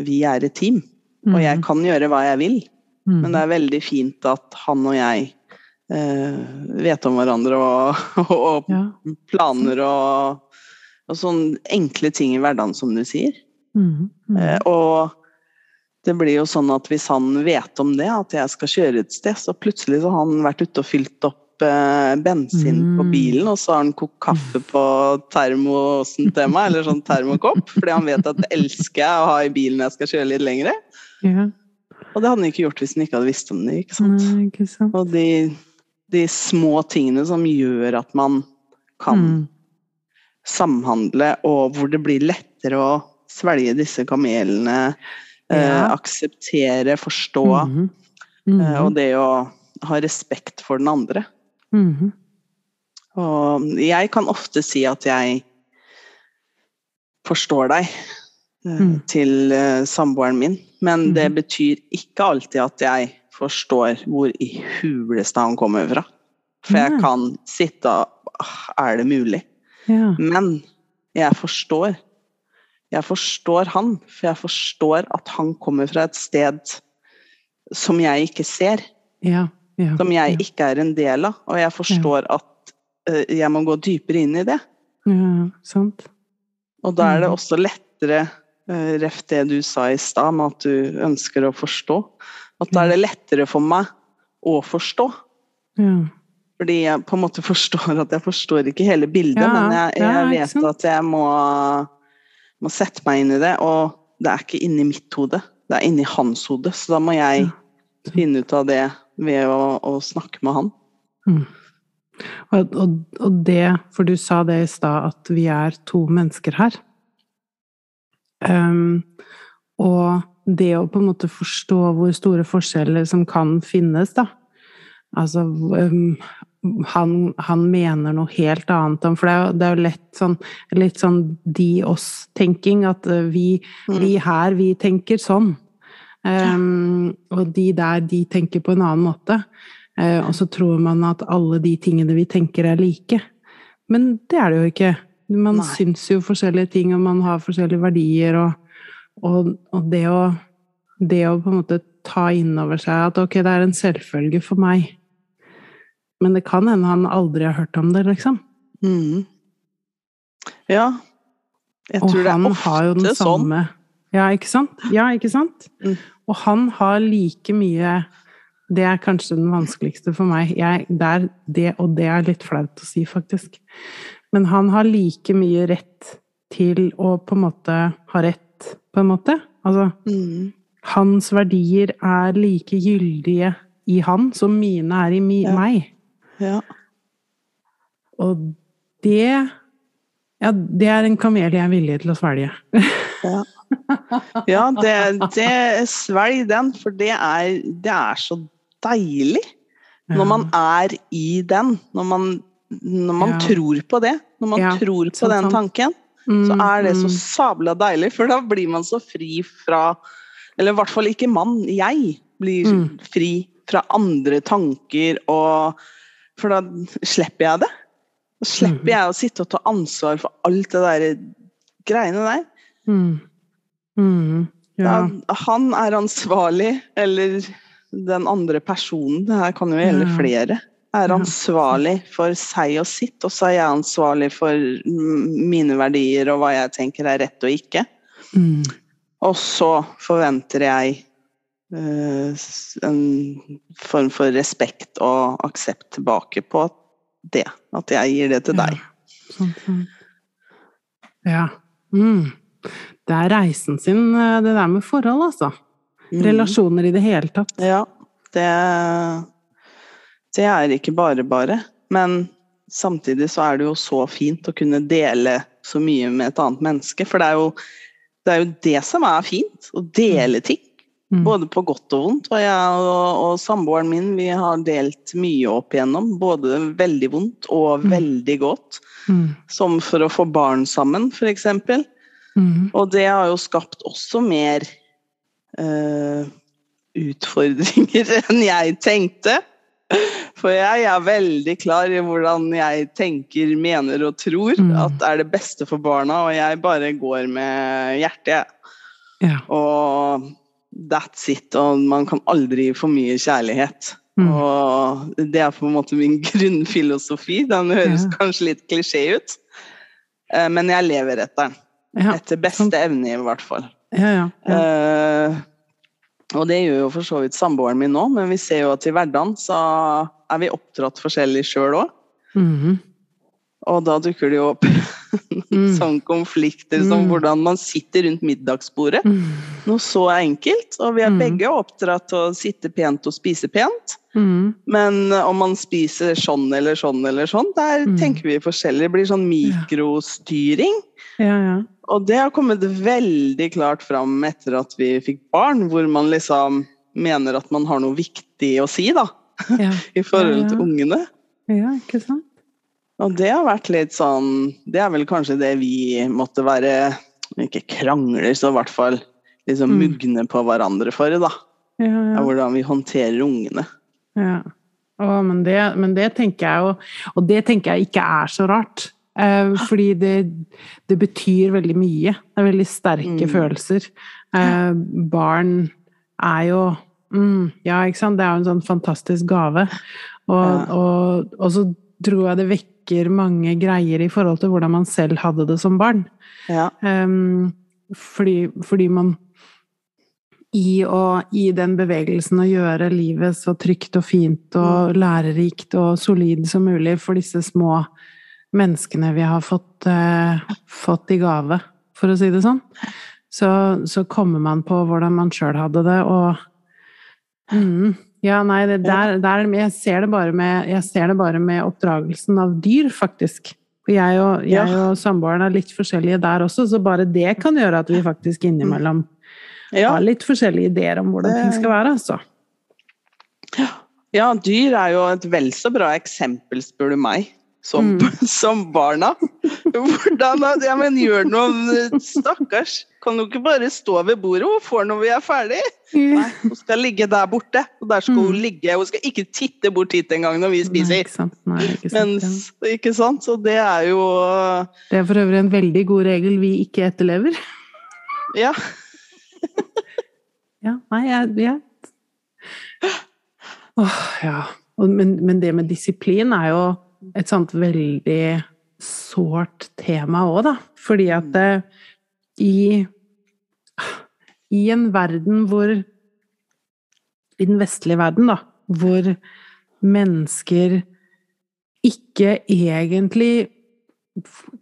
Speaker 2: Vi er et team, og jeg kan gjøre hva jeg vil.
Speaker 1: Mm.
Speaker 2: Men det er veldig fint at han og jeg vet om hverandre og, og
Speaker 1: ja.
Speaker 2: planer og, og sånne enkle ting i hverdagen, som du sier.
Speaker 1: Mm. Mm.
Speaker 2: Eh, og det blir jo sånn at hvis han vet om det, at jeg skal kjøre et sted, så plutselig så har han vært ute og fylt opp eh, bensin på
Speaker 1: Mm.
Speaker 2: bilen, og så har han kokt kaffe på termosen til meg, eller sånn termokopp, fordi han vet at det elsker jeg å ha i bilen når jeg skal kjøre litt lengre.
Speaker 1: Ja.
Speaker 2: Og det hadde han ikke gjort hvis han ikke hadde visst om det. ikke sant?
Speaker 1: Nei, ikke sant.
Speaker 2: Og de, de små tingene som gjør at man kan
Speaker 1: Mm.
Speaker 2: samhandle, og hvor det blir lettere å svelge disse kamelene, eh,
Speaker 1: Ja.
Speaker 2: akseptere, forstå,
Speaker 1: Mhm. Mhm.
Speaker 2: eh, og det å ha respekt for den andre.
Speaker 1: Mhm.
Speaker 2: Og jeg kan ofte si at jeg forstår deg eh,
Speaker 1: Mm.
Speaker 2: til samboeren min, men det
Speaker 1: Mhm.
Speaker 2: betyr ikke alltid at jeg forstår hvor i huleste han kommer fra. For jeg kan sitte og «Ah, Er det mulig?
Speaker 1: Ja.
Speaker 2: Men jeg forstår. Jeg forstår han, for jeg forstår at han kommer fra et sted som jeg ikke ser,
Speaker 1: Ja. Ja.
Speaker 2: som jeg ikke er en del av. Og jeg forstår at uh, jeg må gå dypere inn i det.
Speaker 1: ja. Sant.
Speaker 2: Og da er det
Speaker 1: Mhm.
Speaker 2: også lettere, uh, ref det du sa i stad, med at du ønsker å forstå, at da er det lettere for meg å forstå.
Speaker 1: Ja.
Speaker 2: Fordi jeg på en måte forstår at jeg forstår ikke hele bildet,
Speaker 1: Ja,
Speaker 2: men jeg, jeg
Speaker 1: ja,
Speaker 2: vet at jeg må, må sette meg inn i det. Og det er ikke inni mitt hode, det er inni hans hode. Så da må jeg
Speaker 1: Ja.
Speaker 2: finne ut av det ved å, å snakke med han.
Speaker 1: Mm. Og, og, og det, for du sa det i stad, at vi er to mennesker her. Um, og det å på en måte forstå hvor store forskjeller som kan finnes, da. Altså um, han, han mener noe helt annet om For det er jo, det er jo lett sånn, litt sånn de-oss-tenking, at uh, vi,
Speaker 2: Mm.
Speaker 1: vi her, vi tenker sånn. Um, og de der, de tenker på en annen måte. Uh, og så tror man at alle de tingene vi tenker er like. Men det er det jo ikke. Man
Speaker 2: Nei.
Speaker 1: syns jo forskjellige ting, og man har forskjellige verdier, og, og, og det, å, det å på en måte ta inn over seg at ok, det er en selvfølge for meg, men det kan hende han aldri har hørt om det, liksom.
Speaker 2: Mm. Ja. Jeg
Speaker 1: Og
Speaker 2: tror det er
Speaker 1: han har jo den
Speaker 2: ofte sånn.
Speaker 1: Ja, ikke sant? Ja, ikke sant?
Speaker 2: Mm.
Speaker 1: Og han har like mye Det er kanskje den vanskeligste for meg. Jeg, det er det, og det er litt flaut å si, faktisk. Men han har like mye rett til å på en måte ha rett, på en måte. Altså,
Speaker 2: mm.
Speaker 1: hans verdier er like gyldige i han som mine er i mi,
Speaker 2: Ja.
Speaker 1: meg.
Speaker 2: Ja.
Speaker 1: Og det Ja, det er en kamel jeg er villig til å svelge.
Speaker 2: Ja, ja det, det Svelg den, for det er, det er så deilig når man er i den. Når man, når man
Speaker 1: Ja.
Speaker 2: tror på det. Når man
Speaker 1: Ja,
Speaker 2: tror på
Speaker 1: sånn,
Speaker 2: den tanken,
Speaker 1: Mm,
Speaker 2: så er det så
Speaker 1: mm.
Speaker 2: sabla deilig, for da blir man så fri fra Eller i hvert fall ikke mann. Jeg blir
Speaker 1: Mm.
Speaker 2: fri fra andre tanker og For da slipper jeg det. Da slipper
Speaker 1: Mhm.
Speaker 2: jeg å sitte og ta ansvar for alt det der greiene der.
Speaker 1: Mm. Mm. Ja.
Speaker 2: Da, han er ansvarlig, eller den andre personen, det her kan jo gjelde
Speaker 1: Ja.
Speaker 2: flere, er ansvarlig for seg og sitt, og så er jeg ansvarlig for mm, mine verdier og hva jeg tenker er rett og ikke.
Speaker 1: Mm.
Speaker 2: Og så forventer jeg en form for respekt og aksept tilbake på det. At jeg gir det til deg.
Speaker 1: Ja. Sånn, sånn. Ja. Mm. Det er reisen sin, eh, det der med forhold, altså.
Speaker 2: Mm.
Speaker 1: Relasjoner i det hele tatt.
Speaker 2: Ja. Det, det er ikke bare bare. Men samtidig så er det jo så fint å kunne dele så mye med et annet menneske. For det er jo det, er jo det som er fint. Å dele ting.
Speaker 1: Mm.
Speaker 2: Både på godt og vondt. Og jeg og, og samboeren min vi har delt mye opp igjennom. Både veldig vondt og
Speaker 1: Mm.
Speaker 2: veldig godt.
Speaker 1: Mm.
Speaker 2: Som for å få barn sammen, f.eks.
Speaker 1: Mm.
Speaker 2: Og det har jo skapt også mer eh, utfordringer enn jeg tenkte. For jeg er veldig klar i hvordan jeg tenker, mener og tror
Speaker 1: Mm.
Speaker 2: at er det beste for barna, og jeg bare går med hjertet. jeg.
Speaker 1: Ja.
Speaker 2: Og that's it. Og man kan aldri gi for mye kjærlighet.
Speaker 1: Mm.
Speaker 2: Og det er på en måte min grunnfilosofi. Den høres
Speaker 1: Ja.
Speaker 2: kanskje litt klisjé ut, eh, men jeg lever etter den.
Speaker 1: Ja.
Speaker 2: Etter beste evne, i hvert fall.
Speaker 1: Ja.
Speaker 2: Eh, og det gjør jo for så vidt samboeren min nå, men vi ser jo at i hverdagen så er vi oppdratt forskjellig sjøl òg.
Speaker 1: Mhm.
Speaker 2: Og da dukker det jo opp
Speaker 1: Mm.
Speaker 2: sånne konflikter som
Speaker 1: Mm.
Speaker 2: hvordan man sitter rundt middagsbordet.
Speaker 1: Mm.
Speaker 2: Noe så enkelt. Og vi er
Speaker 1: Mm.
Speaker 2: begge oppdratt til å sitte pent og spise pent.
Speaker 1: Mm.
Speaker 2: Men om man spiser sånn eller sånn eller sånn, der
Speaker 1: Mm.
Speaker 2: tenker vi forskjellig. Det blir sånn mikrostyring.
Speaker 1: Ja, ja.
Speaker 2: Og det har kommet veldig klart fram etter at vi fikk barn, hvor man liksom mener at man har noe viktig å si, da.
Speaker 1: Ja,
Speaker 2: I forhold
Speaker 1: Ja, ja.
Speaker 2: til ungene.
Speaker 1: ja ikke sant?
Speaker 2: Og det har vært litt sånn Det er vel kanskje det vi måtte være Ikke krangler, så i hvert fall liksom
Speaker 1: Mm.
Speaker 2: mugne på hverandre for, da.
Speaker 1: Ja,
Speaker 2: Ja,
Speaker 1: ja.
Speaker 2: hvordan vi håndterer ungene.
Speaker 1: ja. Å, men, det, men det tenker jeg jo Og det tenker jeg ikke er så rart. Eh, fordi det, det betyr veldig mye. Det er veldig sterke
Speaker 2: Mm.
Speaker 1: følelser. Eh, barn er jo mm, Ja, ikke sant. Det er jo en sånn fantastisk gave. Og, og, og så tror jeg det vekker mange greier i forhold til hvordan man selv hadde det som barn.
Speaker 2: Ja.
Speaker 1: Um, fordi, fordi man i, å, I den bevegelsen å gjøre livet så trygt og fint og lærerikt og solid som mulig for disse små menneskene vi har fått, uh, fått i gave, for å si det sånn, så, så kommer man på hvordan man sjøl hadde det, og mm, Ja, nei, det, der, der, jeg, ser det bare med, jeg ser det bare med oppdragelsen av dyr, faktisk. For jeg og, jeg
Speaker 2: Ja.
Speaker 1: og samboeren er litt forskjellige der også, så bare det kan gjøre at vi faktisk innimellom
Speaker 2: Ja.
Speaker 1: har litt forskjellige ideer om hvordan ting skal være, altså.
Speaker 2: ja, dyr er jo et vel så bra eksempel, spør du meg. Som,
Speaker 1: Mm.
Speaker 2: som barna. Hvordan Ja, men gjør noe, stakkars. Kan du ikke bare stå ved bordet og få når vi er ferdig? Nei, hun skal ligge der borte. Og der skal hun
Speaker 1: Mm.
Speaker 2: ligge. Hun skal ikke titte bort hit engang når vi
Speaker 1: Nei,
Speaker 2: spiser.
Speaker 1: ikke sant. Nei, ikke sant.
Speaker 2: Mens, ikke sant? Så det er jo.
Speaker 1: Det er for øvrig en veldig god regel vi ikke etterlever.
Speaker 2: Ja.
Speaker 1: Ja, nei, jeg, jeg Åh, ja. Men, men det med disiplin er jo et sånt veldig sårt tema òg, da. Fordi at eh, i I en verden hvor I den vestlige verden, da, hvor mennesker ikke egentlig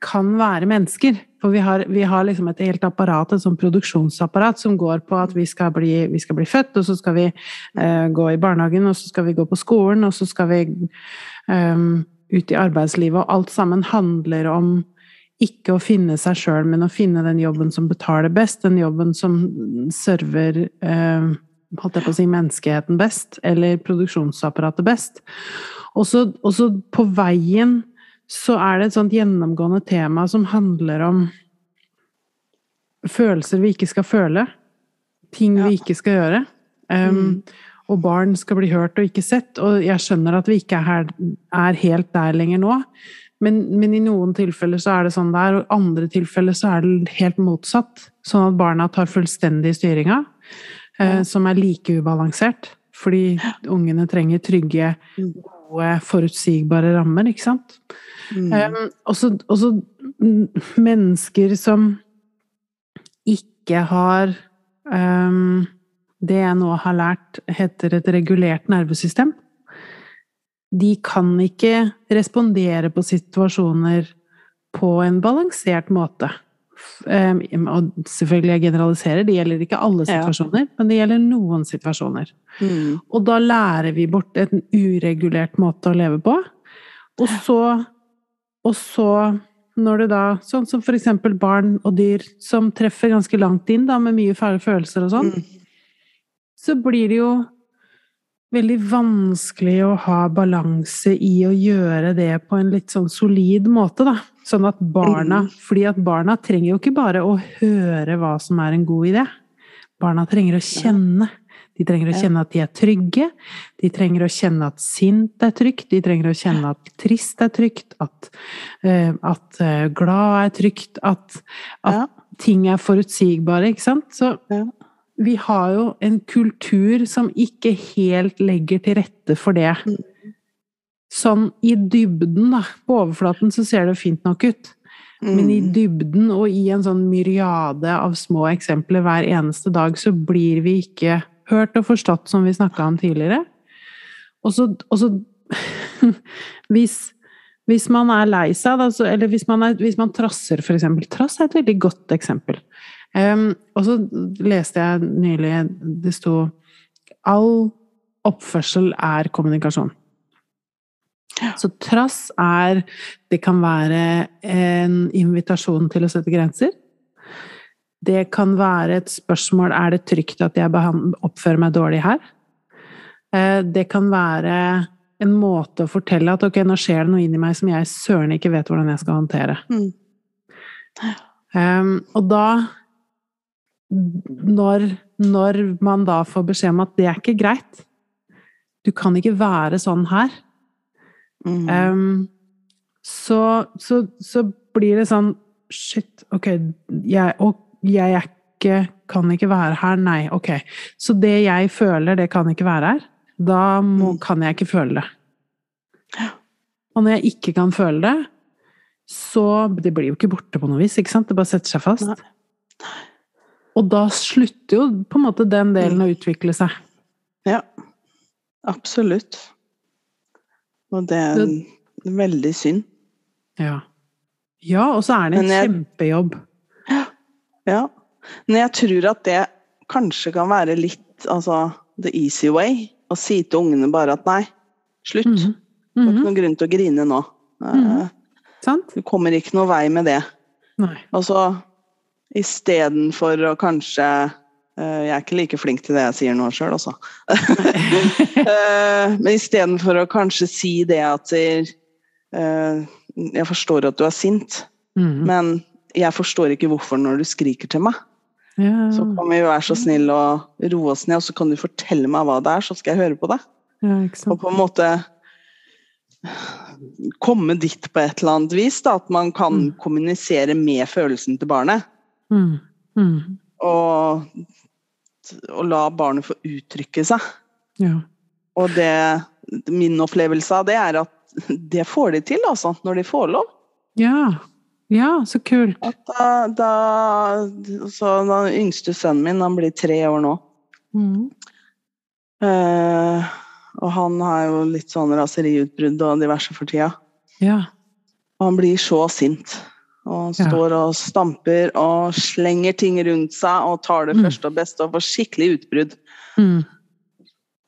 Speaker 1: kan være mennesker. For vi har, vi har liksom et helt apparat, et sånt produksjonsapparat, som går på at vi skal bli, vi skal bli født, og så skal vi eh, gå i barnehagen, og så skal vi gå på skolen, og så skal vi eh, ut i arbeidslivet, og alt sammen handler om ikke å finne seg sjøl, men å finne den jobben som betaler best, den jobben som server eh, holdt jeg på å si menneskeheten best, eller produksjonsapparatet best. Og så på veien så er det et sånt gjennomgående tema som handler om følelser vi ikke skal føle. Ting vi ikke skal gjøre. Um, Og barn skal bli hørt og ikke sett. Og jeg skjønner at vi ikke er, her, er helt der lenger nå. Men, men i noen tilfeller så er det sånn der, og i andre tilfeller så er det helt motsatt. Sånn at barna tar fullstendig styringa, eh, som er like ubalansert. Fordi ungene trenger trygge, gode, forutsigbare rammer, ikke sant?
Speaker 2: Mm.
Speaker 1: Eh, og så og så, mm, mennesker som ikke har um, Det jeg nå har lært heter et regulert nervesystem. De kan ikke respondere på situasjoner på en balansert måte. eh, Og selvfølgelig jeg generaliserer, det gjelder ikke alle
Speaker 2: Ja.
Speaker 1: situasjoner, men det gjelder noen situasjoner.
Speaker 2: Mm.
Speaker 1: Og da lærer vi bort en uregulert måte å leve på. Og så, og så når det da Sånn som for eksempel barn og dyr som treffer ganske langt inn, da, med mye fæle følelser og sånn,
Speaker 2: Mm.
Speaker 1: Så blir det jo veldig vanskelig å ha balanse i å gjøre det på en litt sånn solid måte, da. Sånn at barna
Speaker 2: Mm.
Speaker 1: Fordi at barna trenger jo ikke bare å høre hva som er en god idé. Barna trenger å kjenne. De trenger å kjenne at de er trygge. De trenger å kjenne at sint er trygt. De trenger å kjenne at trist er trygt. At, eh, at eh, glad er trygt. At, at ting er forutsigbare, ikke sant? Så. Vi har jo en kultur som ikke helt legger til rette for det. Sånn i dybden, da. På overflaten så ser det fint nok ut. Men i
Speaker 2: Mm.
Speaker 1: dybden og i en sånn myriade av små eksempler hver eneste dag, så blir vi ikke hørt og forstått, som vi snakka om tidligere. Og så, og så hvis, hvis man er lei seg, da, så, eller hvis man, er, hvis man trasser, for eksempel. Trass er et veldig godt eksempel. Em, og så leste jeg nylig Det sto All oppførsel er kommunikasjon. Så trass er Det kan være en invitasjon til å sette grenser. Det kan være et spørsmål er det trygt at jeg oppfører meg dårlig her. Eh, Det kan være en måte å fortelle at ok, nå skjer det noe inni meg som jeg søren ikke vet hvordan jeg skal håndtere.
Speaker 2: Mm.
Speaker 1: Um, og da når, når man da får beskjed om at det er ikke greit Du kan ikke være sånn her.
Speaker 2: Mm.
Speaker 1: Um, så, så, så blir det sånn Shit, ok, jeg, og jeg er ikke Kan ikke være her. Nei, ok. Så det jeg føler, det kan ikke være her. Da må,
Speaker 2: Mm.
Speaker 1: kan jeg ikke føle det. Og når jeg ikke kan føle det, så Det blir jo ikke borte på noe vis, ikke sant? Det bare setter seg fast.
Speaker 2: Nei.
Speaker 1: Og da slutter jo på en måte den delen å utvikle seg.
Speaker 2: Ja. Absolutt. Og det er en veldig synd.
Speaker 1: Ja. Ja, og så er det en
Speaker 2: jeg-
Speaker 1: kjempejobb.
Speaker 2: Ja. Men jeg tror at det kanskje kan være litt altså the easy way. Å si til ungene bare at nei, slutt.
Speaker 1: Mhm.
Speaker 2: Det er
Speaker 1: Mhm.
Speaker 2: ikke noen grunn til å grine nå.
Speaker 1: Mhm. Sant?
Speaker 2: Du kommer ikke noe vei med det.
Speaker 1: Nei.
Speaker 2: Altså istedenfor å kanskje eh, Jeg er ikke like flink til det jeg sier nå sjøl, altså. Eh, Men istedenfor å kanskje si det at eh, Jeg forstår at du er sint,
Speaker 1: Mhm.
Speaker 2: men jeg forstår ikke hvorfor når du skriker til meg.
Speaker 1: Ja,
Speaker 2: Så kan vi være så snill å roe oss ned, og så kan du fortelle meg hva det er, så skal jeg høre på det.
Speaker 1: ja,
Speaker 2: Og på en måte komme dit på et eller annet vis. Da, at man kan
Speaker 1: Mm.
Speaker 2: kommunisere med følelsen til barnet.
Speaker 1: Mhm. Mm.
Speaker 2: Og, og la barnet få uttrykke seg.
Speaker 1: Ja.
Speaker 2: Og det, min opplevelse av det er at det får de til, altså, når de får lov.
Speaker 1: ja. Ja, så kult.
Speaker 2: Da, da, så den yngste sønnen min, han blir tre år nå.
Speaker 1: Mm.
Speaker 2: Eh, og han har jo litt sånn raseriutbrudd og diverse for tida.
Speaker 1: Ja.
Speaker 2: Og han blir så sint. Og står og stamper og slenger ting rundt seg og tar det
Speaker 1: Mm.
Speaker 2: første og beste og får skikkelig utbrudd.
Speaker 1: Mm.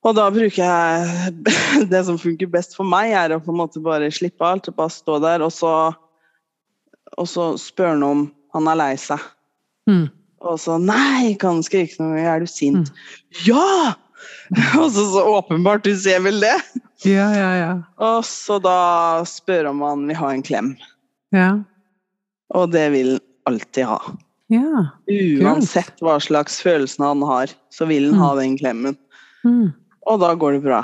Speaker 2: Og da bruker jeg Det som funker best for meg, er å på en måte bare slippe alt og bare stå der, og så, og så spørre han om han er lei seg.
Speaker 1: Mm.
Speaker 2: Og så Nei, kan han skrike noe? Er du sint?
Speaker 1: Mm.
Speaker 2: Ja! Og så så åpenbart, du ser vel det?
Speaker 1: Ja, ja, ja.
Speaker 2: Og så da spør om han vil ha en klem.
Speaker 1: Ja.
Speaker 2: Og det vil han alltid ha.
Speaker 1: Ja.
Speaker 2: Uansett hva slags følelse han har, så vil han ha den klemmen.
Speaker 1: Mm.
Speaker 2: Og da går det bra.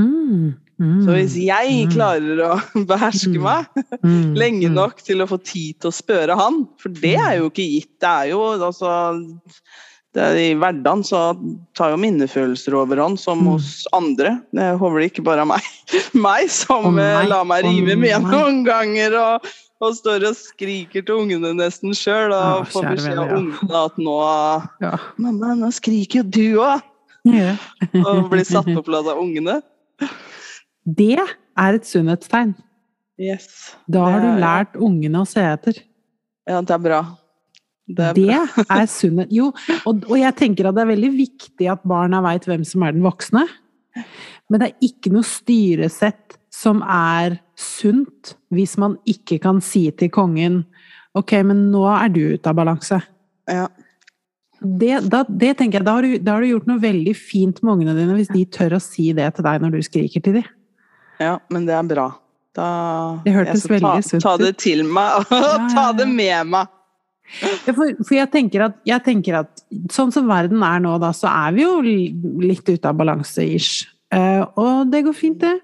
Speaker 1: Mm. Mm.
Speaker 2: Så hvis jeg
Speaker 1: Mm.
Speaker 2: klarer å beherske
Speaker 1: Mm.
Speaker 2: meg lenge nok til å få tid til å spørre han, for det er jo ikke gitt, det er jo altså er I hverdagen så tar jo minnefølelser overhånd, som
Speaker 1: Mm.
Speaker 2: hos andre. Det håper det ikke bare er meg, meg som
Speaker 1: oh,
Speaker 2: lar meg
Speaker 1: rive
Speaker 2: rive med noen ganger. Og, og står og skriker til ungene nesten sjøl, og
Speaker 1: ah,
Speaker 2: får beskjed av ungene at nå
Speaker 1: Ja.
Speaker 2: 'Mamma, nå skriker jo du òg!'
Speaker 1: Ja.
Speaker 2: Og blir satt på plass av ungene.
Speaker 1: Det er et sunnhetstegn.
Speaker 2: Yes.
Speaker 1: Da har du lært ungene å se etter.
Speaker 2: Ja, det er bra. Det er
Speaker 1: Det er sunnhet. Jo, og, og jeg tenker at det er veldig viktig at barna veit hvem som er den voksne. Men det er ikke noe styresett som er sunt hvis man ikke kan si til kongen Ok, men nå er du ute av balanse.
Speaker 2: Ja.
Speaker 1: Det, da, det tenker jeg, da har, du, da har du gjort noe veldig fint med ungene dine hvis de tør å si det til deg når du skriker til dem.
Speaker 2: ja, men det er bra. Da
Speaker 1: Det hørtes
Speaker 2: jeg skal ta, ta det til meg og
Speaker 1: Ja,
Speaker 2: ta det med meg.
Speaker 1: Ja, for, for jeg, tenker at, jeg tenker at sånn som verden er nå, da, så er vi jo litt ute av balanse, ish. Eh, og det går fint, det.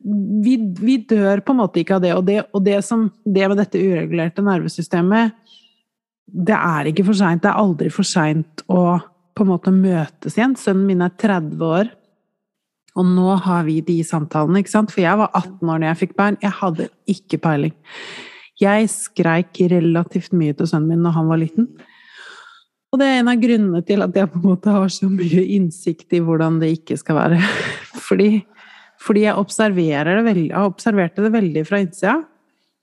Speaker 1: Vi, vi dør på en måte ikke av det. Og det, og det, som, det med dette uregulerte nervesystemet Det er ikke for seint. Det er aldri for seint å på en måte møtes igjen. Sønnen min er 30 år, og nå har vi de samtalene, ikke sant? For jeg var 18 år når jeg fikk barn. Jeg hadde ikke peiling. Jeg skreik relativt mye til sønnen min når han var liten. Og det er en av grunnene til at jeg på en måte har så mye innsikt i hvordan det ikke skal være. Fordi, fordi jeg observerer det veldig, jeg observerte det veldig fra innsida.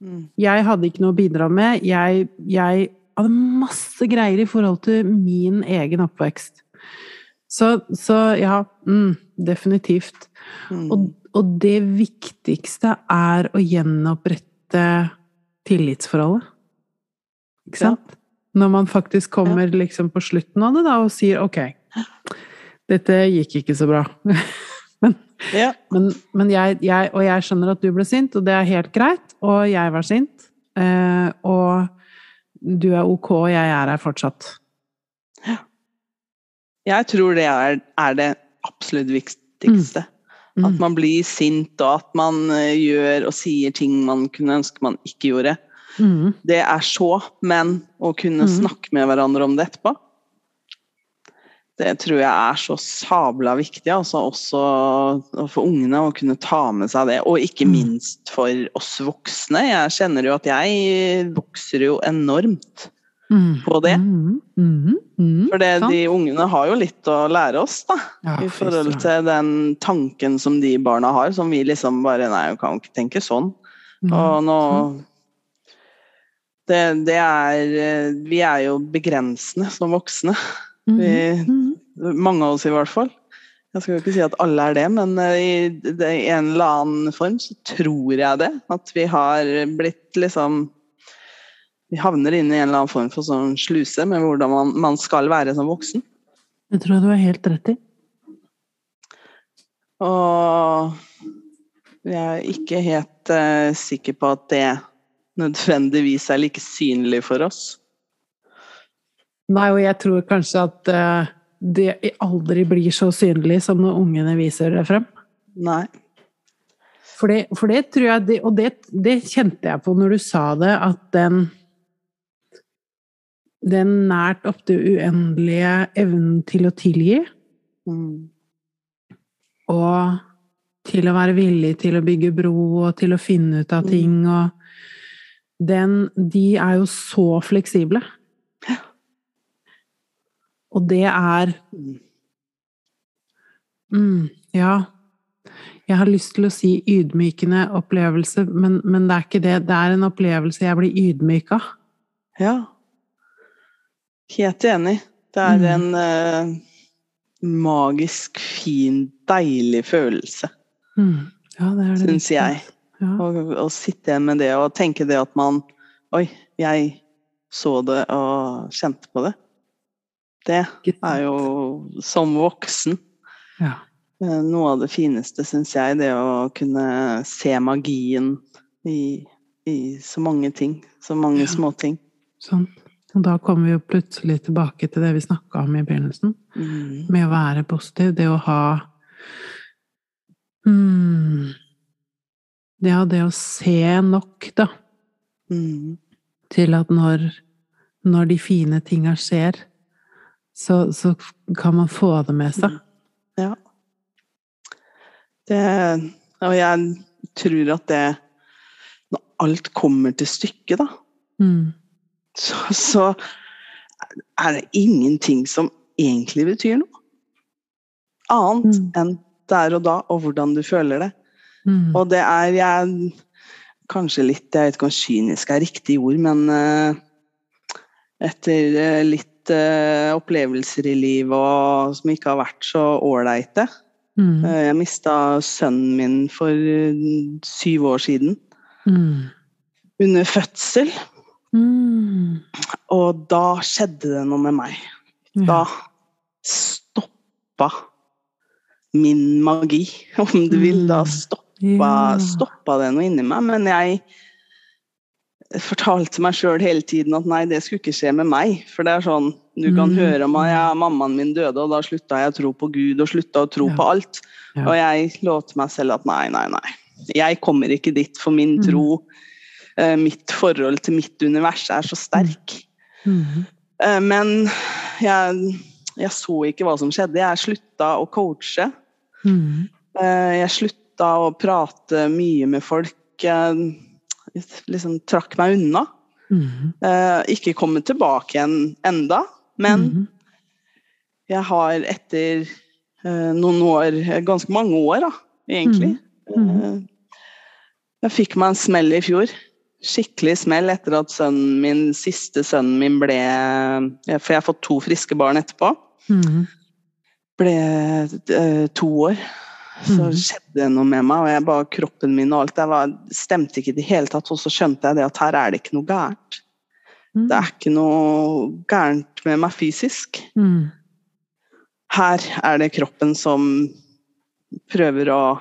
Speaker 2: Mm.
Speaker 1: Jeg hadde ikke noe å bidra med. Jeg, jeg hadde masse greier i forhold til min egen oppvekst. Så, så ja, mm, definitivt.
Speaker 2: Mm.
Speaker 1: Og, og det viktigste er å gjenopprette tillitsforholdet. Ikke
Speaker 2: Ja.
Speaker 1: sant? Når man faktisk kommer liksom på slutten av det da, og sier ok, dette gikk ikke så bra.
Speaker 2: ja.
Speaker 1: Men, men jeg, jeg, og jeg skjønner at du ble sint, og det er helt greit. Og jeg var sint. Eh, og du er ok, og jeg er her fortsatt.
Speaker 2: Jeg tror det er, er det absolutt viktigste.
Speaker 1: Mm.
Speaker 2: At man blir sint, og at man eh, gjør og sier ting man kunne ønske man ikke gjorde.
Speaker 1: Mm.
Speaker 2: Det er så, men å kunne
Speaker 1: Mm.
Speaker 2: snakke med hverandre om det etterpå Det tror jeg er så sabla viktig, altså også for ungene å kunne ta med seg det. Og ikke
Speaker 1: Mm.
Speaker 2: minst for oss voksne. Jeg kjenner jo at jeg vokser jo enormt
Speaker 1: Mm.
Speaker 2: på det.
Speaker 1: Mm. Mm. Mm.
Speaker 2: For de ungene har jo litt å lære oss, da.
Speaker 1: Ja,
Speaker 2: I forhold til den tanken som de barna har, som vi liksom bare Nei, vi kan ikke tenke sånn. Og nå det, det er Vi er jo begrensende som voksne. Vi. Mange av oss i hvert fall. Jeg skal jo ikke si at alle er det, men eh, i, en eller annen form så tror jeg det. At vi har blitt liksom Vi havner inn i en eller annen form for sånn sluse med hvordan man, man skal være som voksen.
Speaker 1: Det tror jeg du har helt rett i.
Speaker 2: Og jeg er ikke helt uh, sikker på at det nødvendigvis er like synlig for oss.
Speaker 1: Nei, og jeg tror kanskje at eh, det aldri blir så synlig som når ungene viser det frem.
Speaker 2: Nei.
Speaker 1: For det, for det tror jeg, det, og det, det kjente jeg på når du sa det, at den den nært opptil uendelige evnen til å tilgi,
Speaker 2: Mm.
Speaker 1: og til å være villig til å bygge bro, og til å finne ut av
Speaker 2: Mm.
Speaker 1: ting, og den De er jo så fleksible. Og det er
Speaker 2: Mm.
Speaker 1: Ja. Jeg har lyst til å si ydmykende opplevelse, men, men det er ikke det. Det er en opplevelse jeg blir ydmyk av.
Speaker 2: Ja. Helt enig. Det er
Speaker 1: Mm.
Speaker 2: en eh, magisk, fin, deilig følelse,
Speaker 1: Mm. Ja, det det.
Speaker 2: syns jeg.
Speaker 1: Ja.
Speaker 2: Sitte igjen med det og tenke det at man Oi, jeg så det og kjente på det. Det er jo som voksen
Speaker 1: ja.
Speaker 2: eh, noe av det fineste, syns jeg. Det å kunne se magien i, i så mange ting. Så mange
Speaker 1: Ja.
Speaker 2: småting.
Speaker 1: Sånn. Og da kommer vi jo plutselig tilbake til det vi snakka om i begynnelsen.
Speaker 2: Mm.
Speaker 1: Med å være positiv. Det å ha mm, Det å, det å se nok, da,
Speaker 2: Mm.
Speaker 1: til at når, når de fine tinga skjer, så, så kan man få det med seg.
Speaker 2: Ja. Det Og jeg tror at det Når alt kommer til stykket, da,
Speaker 1: Mm.
Speaker 2: så, så er det ingenting som egentlig betyr noe. Annet
Speaker 1: Mm.
Speaker 2: enn der og da, og hvordan du føler det.
Speaker 1: Mm.
Speaker 2: Og det er jeg Kanskje litt Jeg vet ikke om kynisk er riktig ord, men uh, etter uh, litt eh, opplevelser i livet og, som ikke har vært så ålreite.
Speaker 1: Mm.
Speaker 2: Uh, Jeg mista sønnen min for eh, syv år siden.
Speaker 1: Mm.
Speaker 2: Under fødsel.
Speaker 1: Mm.
Speaker 2: Og da skjedde det noe med meg. Da stoppa min magi, om du vil. Da
Speaker 1: Mm.
Speaker 2: stoppa, stoppa det noe inni meg. Men jeg fortalte meg sjøl hele tiden at nei, det skulle ikke skje med meg. For det er sånn, du kan
Speaker 1: Mm.
Speaker 2: høre om at ja, mammaen min døde, og da slutta jeg å tro på Gud og slutta å tro
Speaker 1: Ja.
Speaker 2: på alt.
Speaker 1: Ja.
Speaker 2: Og jeg lovte meg selv at nei, nei, nei. Jeg kommer ikke dit, for min
Speaker 1: Mm.
Speaker 2: tro, eh, mitt forhold til mitt univers er så sterk.
Speaker 1: Mm.
Speaker 2: Eh, Men jeg, jeg så ikke hva som skjedde. Jeg slutta å coache.
Speaker 1: Mm.
Speaker 2: Eh, Jeg slutta å prate mye med folk. Jeg liksom trakk meg unna.
Speaker 1: Mm.
Speaker 2: Eh, Ikke kommet tilbake igjen enda, men
Speaker 1: Mm.
Speaker 2: jeg har etter eh, noen år, ganske mange år da, egentlig.
Speaker 1: mm.
Speaker 2: Eh, Jeg fikk meg en smell i fjor. Skikkelig smell etter at sønnen min, siste sønnen min ble For jeg har fått to friske barn etterpå.
Speaker 1: Mm.
Speaker 2: Ble eh, to år. Så
Speaker 1: Mhm.
Speaker 2: skjedde det noe med meg, og jeg bare, kroppen min og alt det var, stemte ikke i det hele tatt. Og så skjønte jeg det at her er det ikke noe gærent.
Speaker 1: Mm.
Speaker 2: Det er ikke noe gærent med meg fysisk.
Speaker 1: Mm.
Speaker 2: Her er det kroppen som prøver å,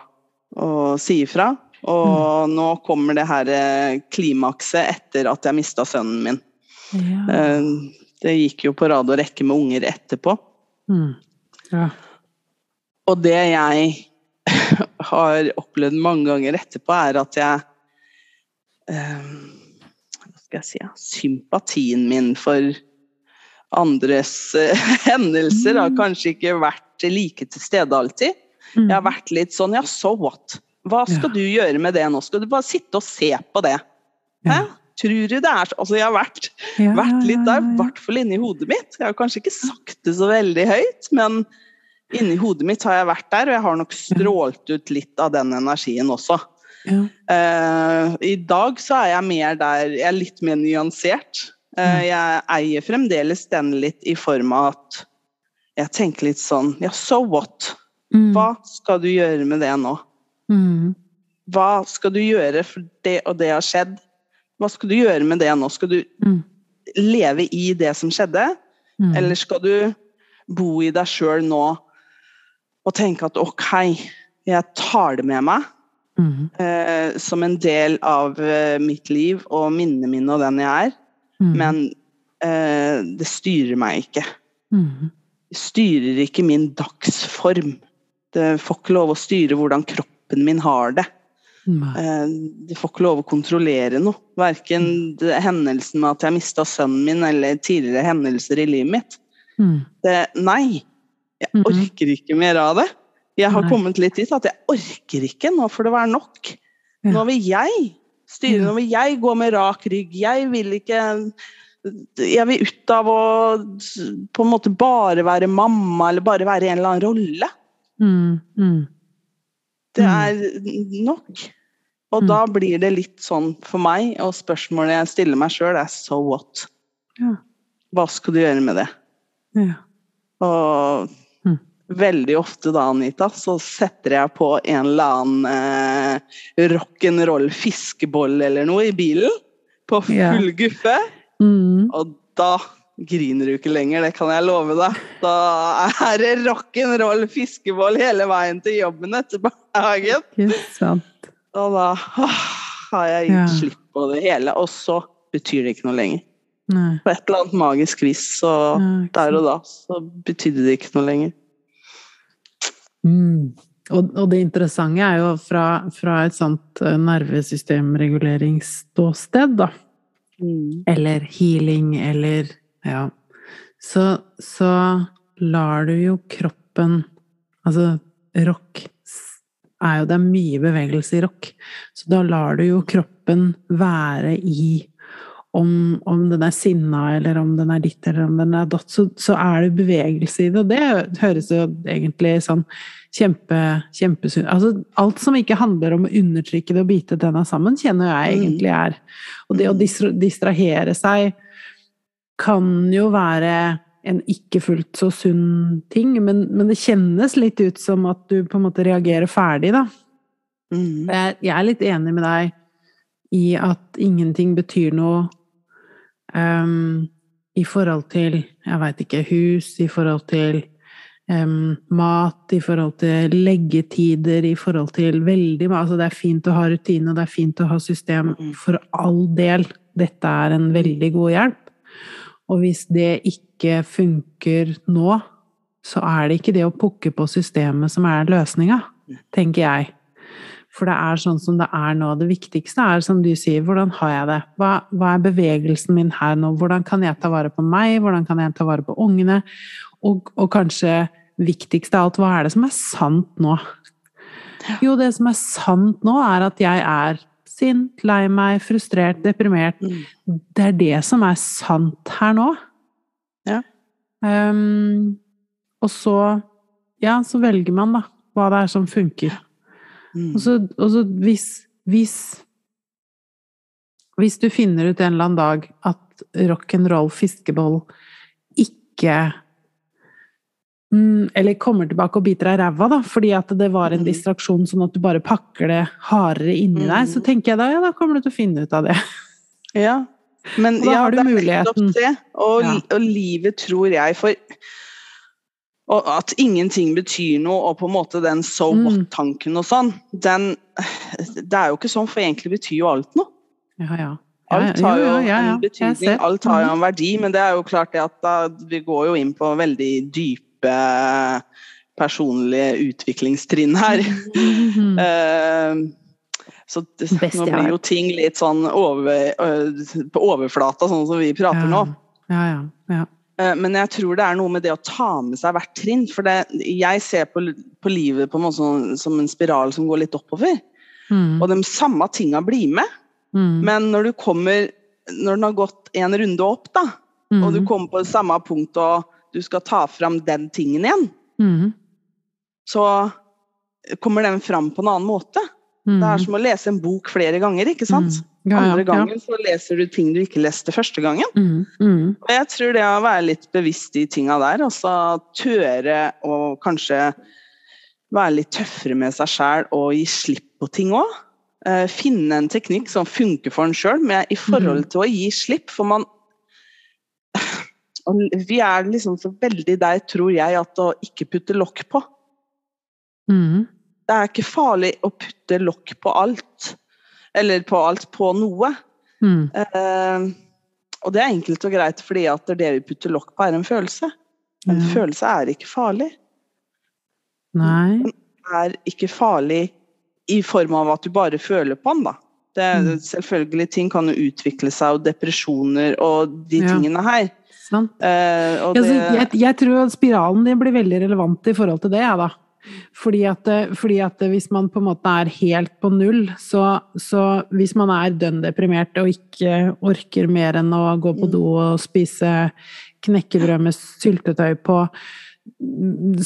Speaker 2: å si ifra. Og nå kommer det her eh, klimakset etter at jeg mista sønnen min.
Speaker 1: Ja.
Speaker 2: Eh, Det gikk jo på rad og rekke med unger etterpå.
Speaker 1: Mm. Ja.
Speaker 2: Og det jeg har opplevd mange ganger etterpå, er at jeg eh, Hva skal jeg si Sympatien min for andres eh, hendelser har
Speaker 1: Mm.
Speaker 2: kanskje ikke vært like til stede alltid.
Speaker 1: Mm.
Speaker 2: Jeg har vært litt sånn ja, so what? Hva skal du gjøre med det nå? Skal du bare sitte og se på det? Hæ? Tror du det er så Altså, jeg har vært, vært litt der, i hvert fall inni hodet mitt. Jeg har kanskje ikke sagt det så veldig høyt, men inni hodet mitt har jeg vært der, og jeg har nok strålt ut litt av den energien også.
Speaker 1: Ja.
Speaker 2: Uh, I dag så er jeg mer der, jeg er litt mer nyansert. Uh, jeg eier fremdeles den litt i form av at jeg tenker litt sånn Ja, so what?
Speaker 1: Mm.
Speaker 2: Hva skal du gjøre med det nå?
Speaker 1: Mm.
Speaker 2: Hva skal du gjøre for det og det har skjedd? Hva skal du gjøre med det nå? Skal du
Speaker 1: Mm.
Speaker 2: leve i det som skjedde, eller skal du bo i deg sjøl nå og tenke at ok, jeg tar det med meg
Speaker 1: Mm.
Speaker 2: eh, som en del av eh, mitt liv og minnene mine og den jeg er,
Speaker 1: Mm.
Speaker 2: men eh, det styrer meg ikke.
Speaker 1: Mm.
Speaker 2: Det styrer ikke min dagsform. Det får ikke lov å styre hvordan kroppen min har det. Eh, Det får ikke lov å kontrollere noe. Verken hendelsen med at jeg mista sønnen min, eller tidligere hendelser i livet mitt.
Speaker 1: Mm.
Speaker 2: Det, nei, jeg
Speaker 1: Mhm.
Speaker 2: orker ikke mer av det. Jeg har
Speaker 1: Nei.
Speaker 2: kommet litt dit at jeg orker ikke. Nå får det være nok. Nå vil jeg styre, nå vil jeg gå med rak rygg. Jeg vil ikke Jeg vil ut av å på en måte bare være mamma, eller bare være i en eller annen rolle.
Speaker 1: Mm. Mm.
Speaker 2: Det
Speaker 1: Mm.
Speaker 2: er nok. Og
Speaker 1: Mm.
Speaker 2: da blir det litt sånn for meg, og spørsmålet jeg stiller meg sjøl, er so what?
Speaker 1: Ja.
Speaker 2: Hva skal du gjøre med det?
Speaker 1: Ja.
Speaker 2: Og. Veldig ofte da, Anita, så setter jeg på en eller annen eh, rock'n'roll fiskeboll eller noe i bilen. På full guffe.
Speaker 1: Mm.
Speaker 2: Og da griner du ikke lenger, det kan jeg love deg. Da er det rock'n'roll fiskeboll hele veien til jobben etter barnehagen.
Speaker 1: Ikke sant.
Speaker 2: Og da åh, har jeg gitt
Speaker 1: Ja.
Speaker 2: slipp på det hele, og så betyr det ikke noe lenger.
Speaker 1: Nei.
Speaker 2: På et eller annet magisk vis, så
Speaker 1: Ja,
Speaker 2: der og da, så betydde det ikke noe lenger.
Speaker 1: Mm. Og, og det interessante er jo fra, fra et sånt eh, nervesystemreguleringsståsted, da, eller healing, eller ja, så, så lar du jo kroppen Altså, rock er jo Det er mye bevegelse i rock, så da lar du jo kroppen være i om, om den er sinna, eller om den er ditt, eller om den er datt, så, så er det bevegelse i det. Og det høres jo egentlig sånn kjempe, kjempesunt Altså alt som ikke handler om å undertrykke det og bite tenna sammen, kjenner jeg
Speaker 2: Mm.
Speaker 1: egentlig er Og det å distra distrahere seg kan jo være en ikke fullt så sunn ting, men, men, det kjennes litt ut som at du på en måte reagerer ferdig, da. Mm. Jeg, jeg, er litt enig med deg i at ingenting betyr noe um, i forhold til, jeg veit ikke, hus, i forhold til um, mat, i forhold til leggetider, i forhold til veldig Altså, det er fint å ha rutine, og det er fint å ha system, mm. for all del. Dette er en veldig god hjelp. Og hvis det ikke funker nå, så er det ikke det å pukke på systemet som er løsninga, tenker jeg. For det er sånn som det er nå. Det viktigste er, som du sier, hvordan har jeg det? Hva, hva, er bevegelsen min her nå? Hvordan kan jeg ta vare på meg? Hvordan kan jeg ta vare på ungene? Og, og kanskje viktigst av alt, hva er det som er sant nå? Jo, det som er sant nå, er at jeg er sint, lei meg, frustrert, deprimert. Mm. Det er det som er sant her nå.
Speaker 2: Ja.
Speaker 1: Um, og så Ja, så velger man, da, hva det er som funker. Mm. Og, så, og så hvis, hvis Hvis du finner ut en eller annen dag at rock'n'roll fiskeboll ikke Mm, eller kommer tilbake og biter deg i ræva, da, fordi at det var en mm. distraksjon, sånn at du bare pakker det hardere inni mm. deg, så tenker jeg da ja, da kommer du til å finne ut av det.
Speaker 2: Ja, men
Speaker 1: da
Speaker 2: ja,
Speaker 1: har du muligheten.
Speaker 2: Det. Og, ja. og, livet, tror jeg, for at ingenting betyr noe, og på en måte den so mm. what-tanken og sånn, den Det er jo ikke sånn, for egentlig betyr jo alt noe.
Speaker 1: Ja, ja.
Speaker 2: Alt har jo en betydning, alt har jo en verdi, men det er jo klart det at da, vi går jo inn på veldig dype personlige utviklingstrinn her. Mm -hmm. så det, nå blir jo ting litt sånn over, på overflata, sånn som vi prater
Speaker 1: ja.
Speaker 2: nå.
Speaker 1: Ja, ja, ja.
Speaker 2: Eh, men jeg tror det er noe med det å ta med seg hvert trinn. For det, jeg ser på, på livet på en måte som, som, en spiral som går litt oppover. Mm. Og de samme tinga blir med. Mm. Men når du kommer Når den har gått en runde opp, da, mm. og du kommer på det samme punktet og du skal ta fram den tingen igjen,
Speaker 1: mm.
Speaker 2: så kommer den fram på en annen måte. Mm. Det er som å lese en bok flere ganger, ikke sant? Ja, ja, Andre gangen så leser du ting du ikke leste første gangen.
Speaker 1: Mm, mm.
Speaker 2: Og jeg tror det å være litt bevisst i tinga der, altså tøre å kanskje være litt tøffere med seg sjæl og gi slipp på ting òg. Eh, finne en teknikk som funker for en sjøl, i forhold mm. til å gi slipp. For man vi er liksom så veldig der, tror jeg, at å ikke putte lokk på.
Speaker 1: Mm.
Speaker 2: Det er ikke farlig å putte lokk på alt. Eller på alt på noe.
Speaker 1: Mm.
Speaker 2: Uh, og det er enkelt og greit fordi at det vi putter lokk på, er en følelse. En ja. følelse er ikke farlig.
Speaker 1: Nei.
Speaker 2: Den er ikke farlig i form av at du bare føler på den, da. Det, mm. Selvfølgelig, ting kan jo utvikle seg, og depresjoner og de ja. tingene her.
Speaker 1: Sant.
Speaker 2: Uh,
Speaker 1: det... jeg, jeg, tror spiralen din blir veldig relevant i forhold til det, jeg, da. Fordi at, fordi at, hvis man på en måte er helt på null, så, så hvis man er dønn deprimert og ikke orker mer enn å gå på do og spise knekkebrød med syltetøy på,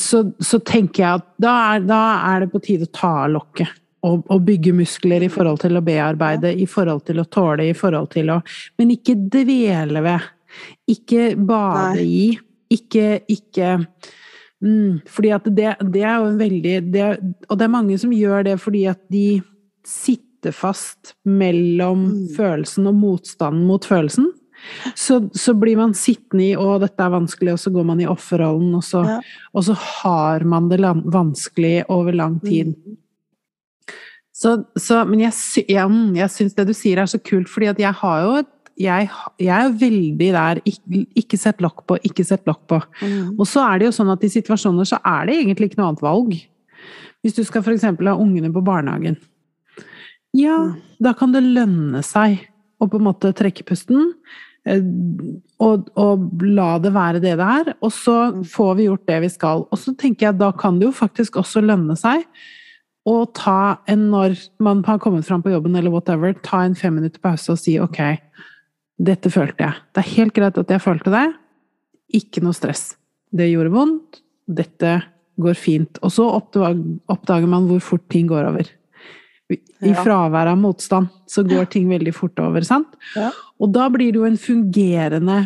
Speaker 1: så, så tenker jeg at da er, da er, det på tide å ta av lokket. Og, og, bygge muskler i forhold til å bearbeide, i forhold til å tåle, i forhold til å Men ikke dvele ved ikke bade i. Ikke, ikke mm, Fordi at det, det, er jo veldig det, Og det er mange som gjør det fordi at de sitter fast mellom mm. følelsen og motstanden mot følelsen. Så, så, blir man sittende i 'å, dette er vanskelig', og så går man i offerrollen, og, ja. og, så har man det vanskelig over lang tid. Mm. Så, så, men jeg, jeg, jeg syns det du sier er så kult, fordi at jeg har jo et jeg, jeg, er veldig der ikke, ikke sett lokk på, ikke sett lokk på. Mm. Og så er det jo sånn at i situasjoner så er det egentlig ikke noe annet valg. Hvis du skal f.eks. ha ungene på barnehagen. Ja, mm. da kan det lønne seg å på en måte trekke pusten. Eh, og, og, la det være det det er. Og så mm. får vi gjort det vi skal. Og så tenker jeg da kan det jo faktisk også lønne seg å ta en når man har kommet fram på jobben eller whatever, ta en fem minutter pause og si ok, dette følte jeg. Det er helt greit at jeg følte det. Ikke noe stress. Det gjorde vondt. Dette går fint. Og så oppdager man hvor fort ting går over. I fravær av motstand så går ting veldig fort over, sant?
Speaker 2: Ja.
Speaker 1: Og da blir det jo en fungerende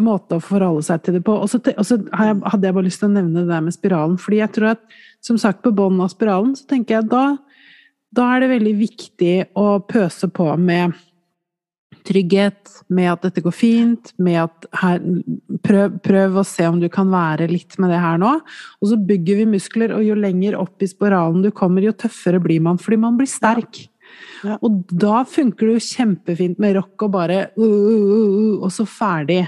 Speaker 1: måte å forholde seg til det på. Og så, og så hadde jeg bare lyst til å nevne det der med spiralen. fordi jeg tror at, som sagt, på bunnen av spiralen, så tenker jeg da, da er det veldig viktig å pøse på med trygghet, med at dette går fint, med at her, prøv, prøv, å se om du kan være litt med det her nå. Og så bygger vi muskler, og jo lenger opp i spiralen du kommer, jo tøffere blir man, fordi man blir sterk. Ja. Og da funker det jo kjempefint med rock og bare uh, uh, uh, og så ferdig.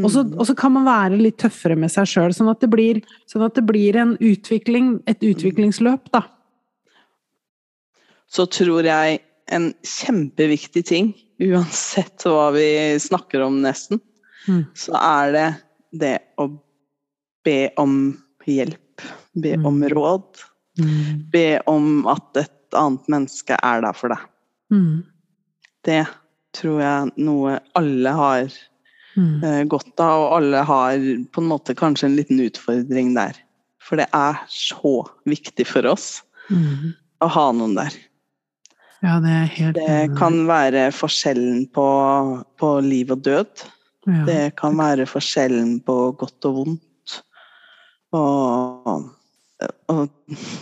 Speaker 1: Og så, mm. og så, kan man være litt tøffere med seg sjøl, sånn, at det blir, sånn at det blir en utvikling, et utviklingsløp, da.
Speaker 2: Så tror jeg en kjempeviktig ting uansett hva vi snakker om, nesten, mm. så er det det å be om hjelp. Be mm. om råd. Mm. Be om at et annet menneske er der for deg. Mm. Det tror jeg noe alle har mm. uh, godt av, og alle har på en måte kanskje en liten utfordring der. For det er så viktig for oss mm. å ha noen der.
Speaker 1: Ja, det
Speaker 2: Det kan være forskjellen på, på liv og død. Ja. Det kan være forskjellen på godt og vondt. Og, og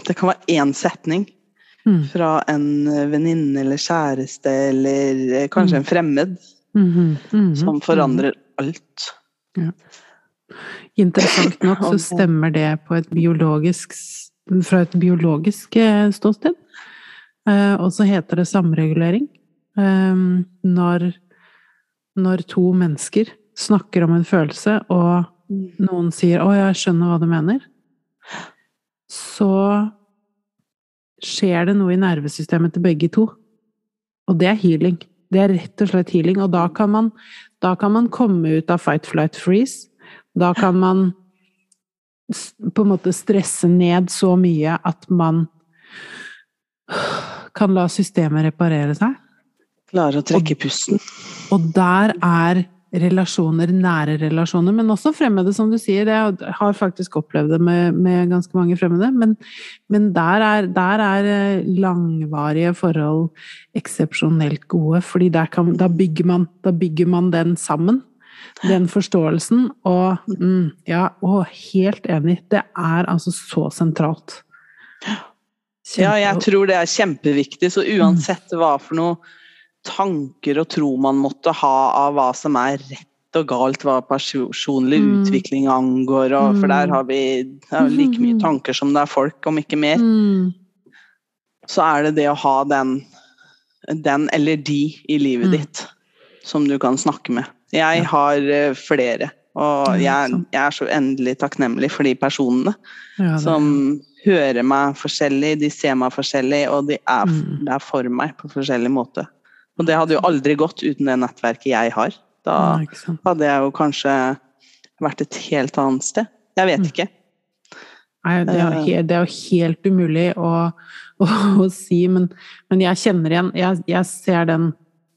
Speaker 2: det kan være én setning mm. fra en venninne eller kjæreste eller kanskje mm. en fremmed mm -hmm. -hmm. som forandrer alt. Ja.
Speaker 1: Interessant nok så stemmer det på et biologisk, fra et biologisk eh, ståsted. Eh, og så heter det samregulering. Eh, når, når to mennesker snakker om en følelse, og noen sier 'Å, jeg skjønner hva du mener', så skjer det noe i nervesystemet til begge to. Og det er healing. Det er rett og slett healing. Og da kan man, da kan man komme ut av fight, flight, freeze. Da kan man på en måte stresse ned så mye at man kan la systemet reparere seg.
Speaker 2: Klare å trekke og, pusten.
Speaker 1: Og der er relasjoner, nære relasjoner, men også fremmede, som du sier. Jeg har faktisk opplevd det med, med ganske mange fremmede. Men, men der, er, der, er, eh, langvarige forhold eksepsjonelt gode, fordi kan, da, bygger man, da, bygger man, den sammen. Den forståelsen. Og mm, ja, og helt enig. Det er altså så sentralt.
Speaker 2: Ja, jeg tror det er kjempeviktig. Så uansett hva for noe tanker og tro man måtte ha av hva som er rett og galt hva personlig mm. utvikling angår, og, for der mm. har vi like mye mm. tanker som det er folk, om ikke mer. Så er det det å ha den, den eller de i livet ditt som du kan snakke med. Jeg har uh, flere, og jeg, jeg, er så endelig takknemlig for de personene ja, som hører meg forskjellig, de ser meg forskjellig, og de er, mm. er, for meg på forskjellig måte. Og det hadde jo aldri gått uten det nettverket jeg har. Da hadde jeg jo kanskje vært et helt annet sted. Jeg vet mm. ikke.
Speaker 1: Nei, det er, jo, eh. det er helt umulig å, å, å si, men, men, jeg kjenner igjen Jeg, jeg ser den,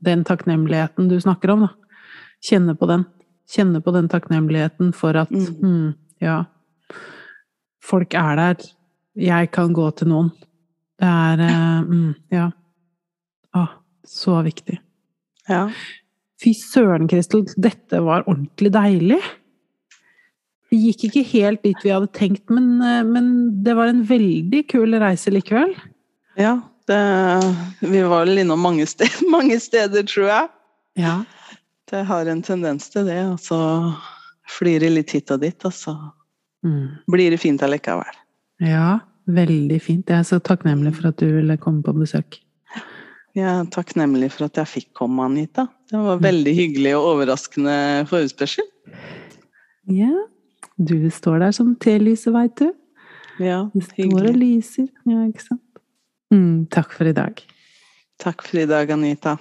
Speaker 1: den, takknemligheten du snakker om, da. Kjenner på den. Kjenner på den takknemligheten for at mm. mm, ja, folk er der jeg kan gå til noen. Det er uh, mm, Ja. Å, så viktig.
Speaker 2: Ja.
Speaker 1: Fy søren, Kristel, dette var ordentlig deilig. Vi gikk ikke helt dit vi hadde tenkt, men, uh, men det var en veldig kul reise likevel.
Speaker 2: Ja, det, vi var vel innom mange steder, mange steder, tror jeg.
Speaker 1: Ja.
Speaker 2: Det har en tendens til det, og så flyr det litt hit og dit, og så mm. blir det fint allikevel.
Speaker 1: Ja, veldig fint. Jeg er så takknemlig for at du ville komme på besøk.
Speaker 2: Jeg er takknemlig for at jeg fikk komme, Anita. Det var veldig hyggelig og overraskende forespørsel.
Speaker 1: Ja. Du står der som telyset, veit du.
Speaker 2: Ja, hyggelig.
Speaker 1: du står og lyser. Ja, ikke sant. Mm, takk for i dag.
Speaker 2: Takk for i dag, Anita.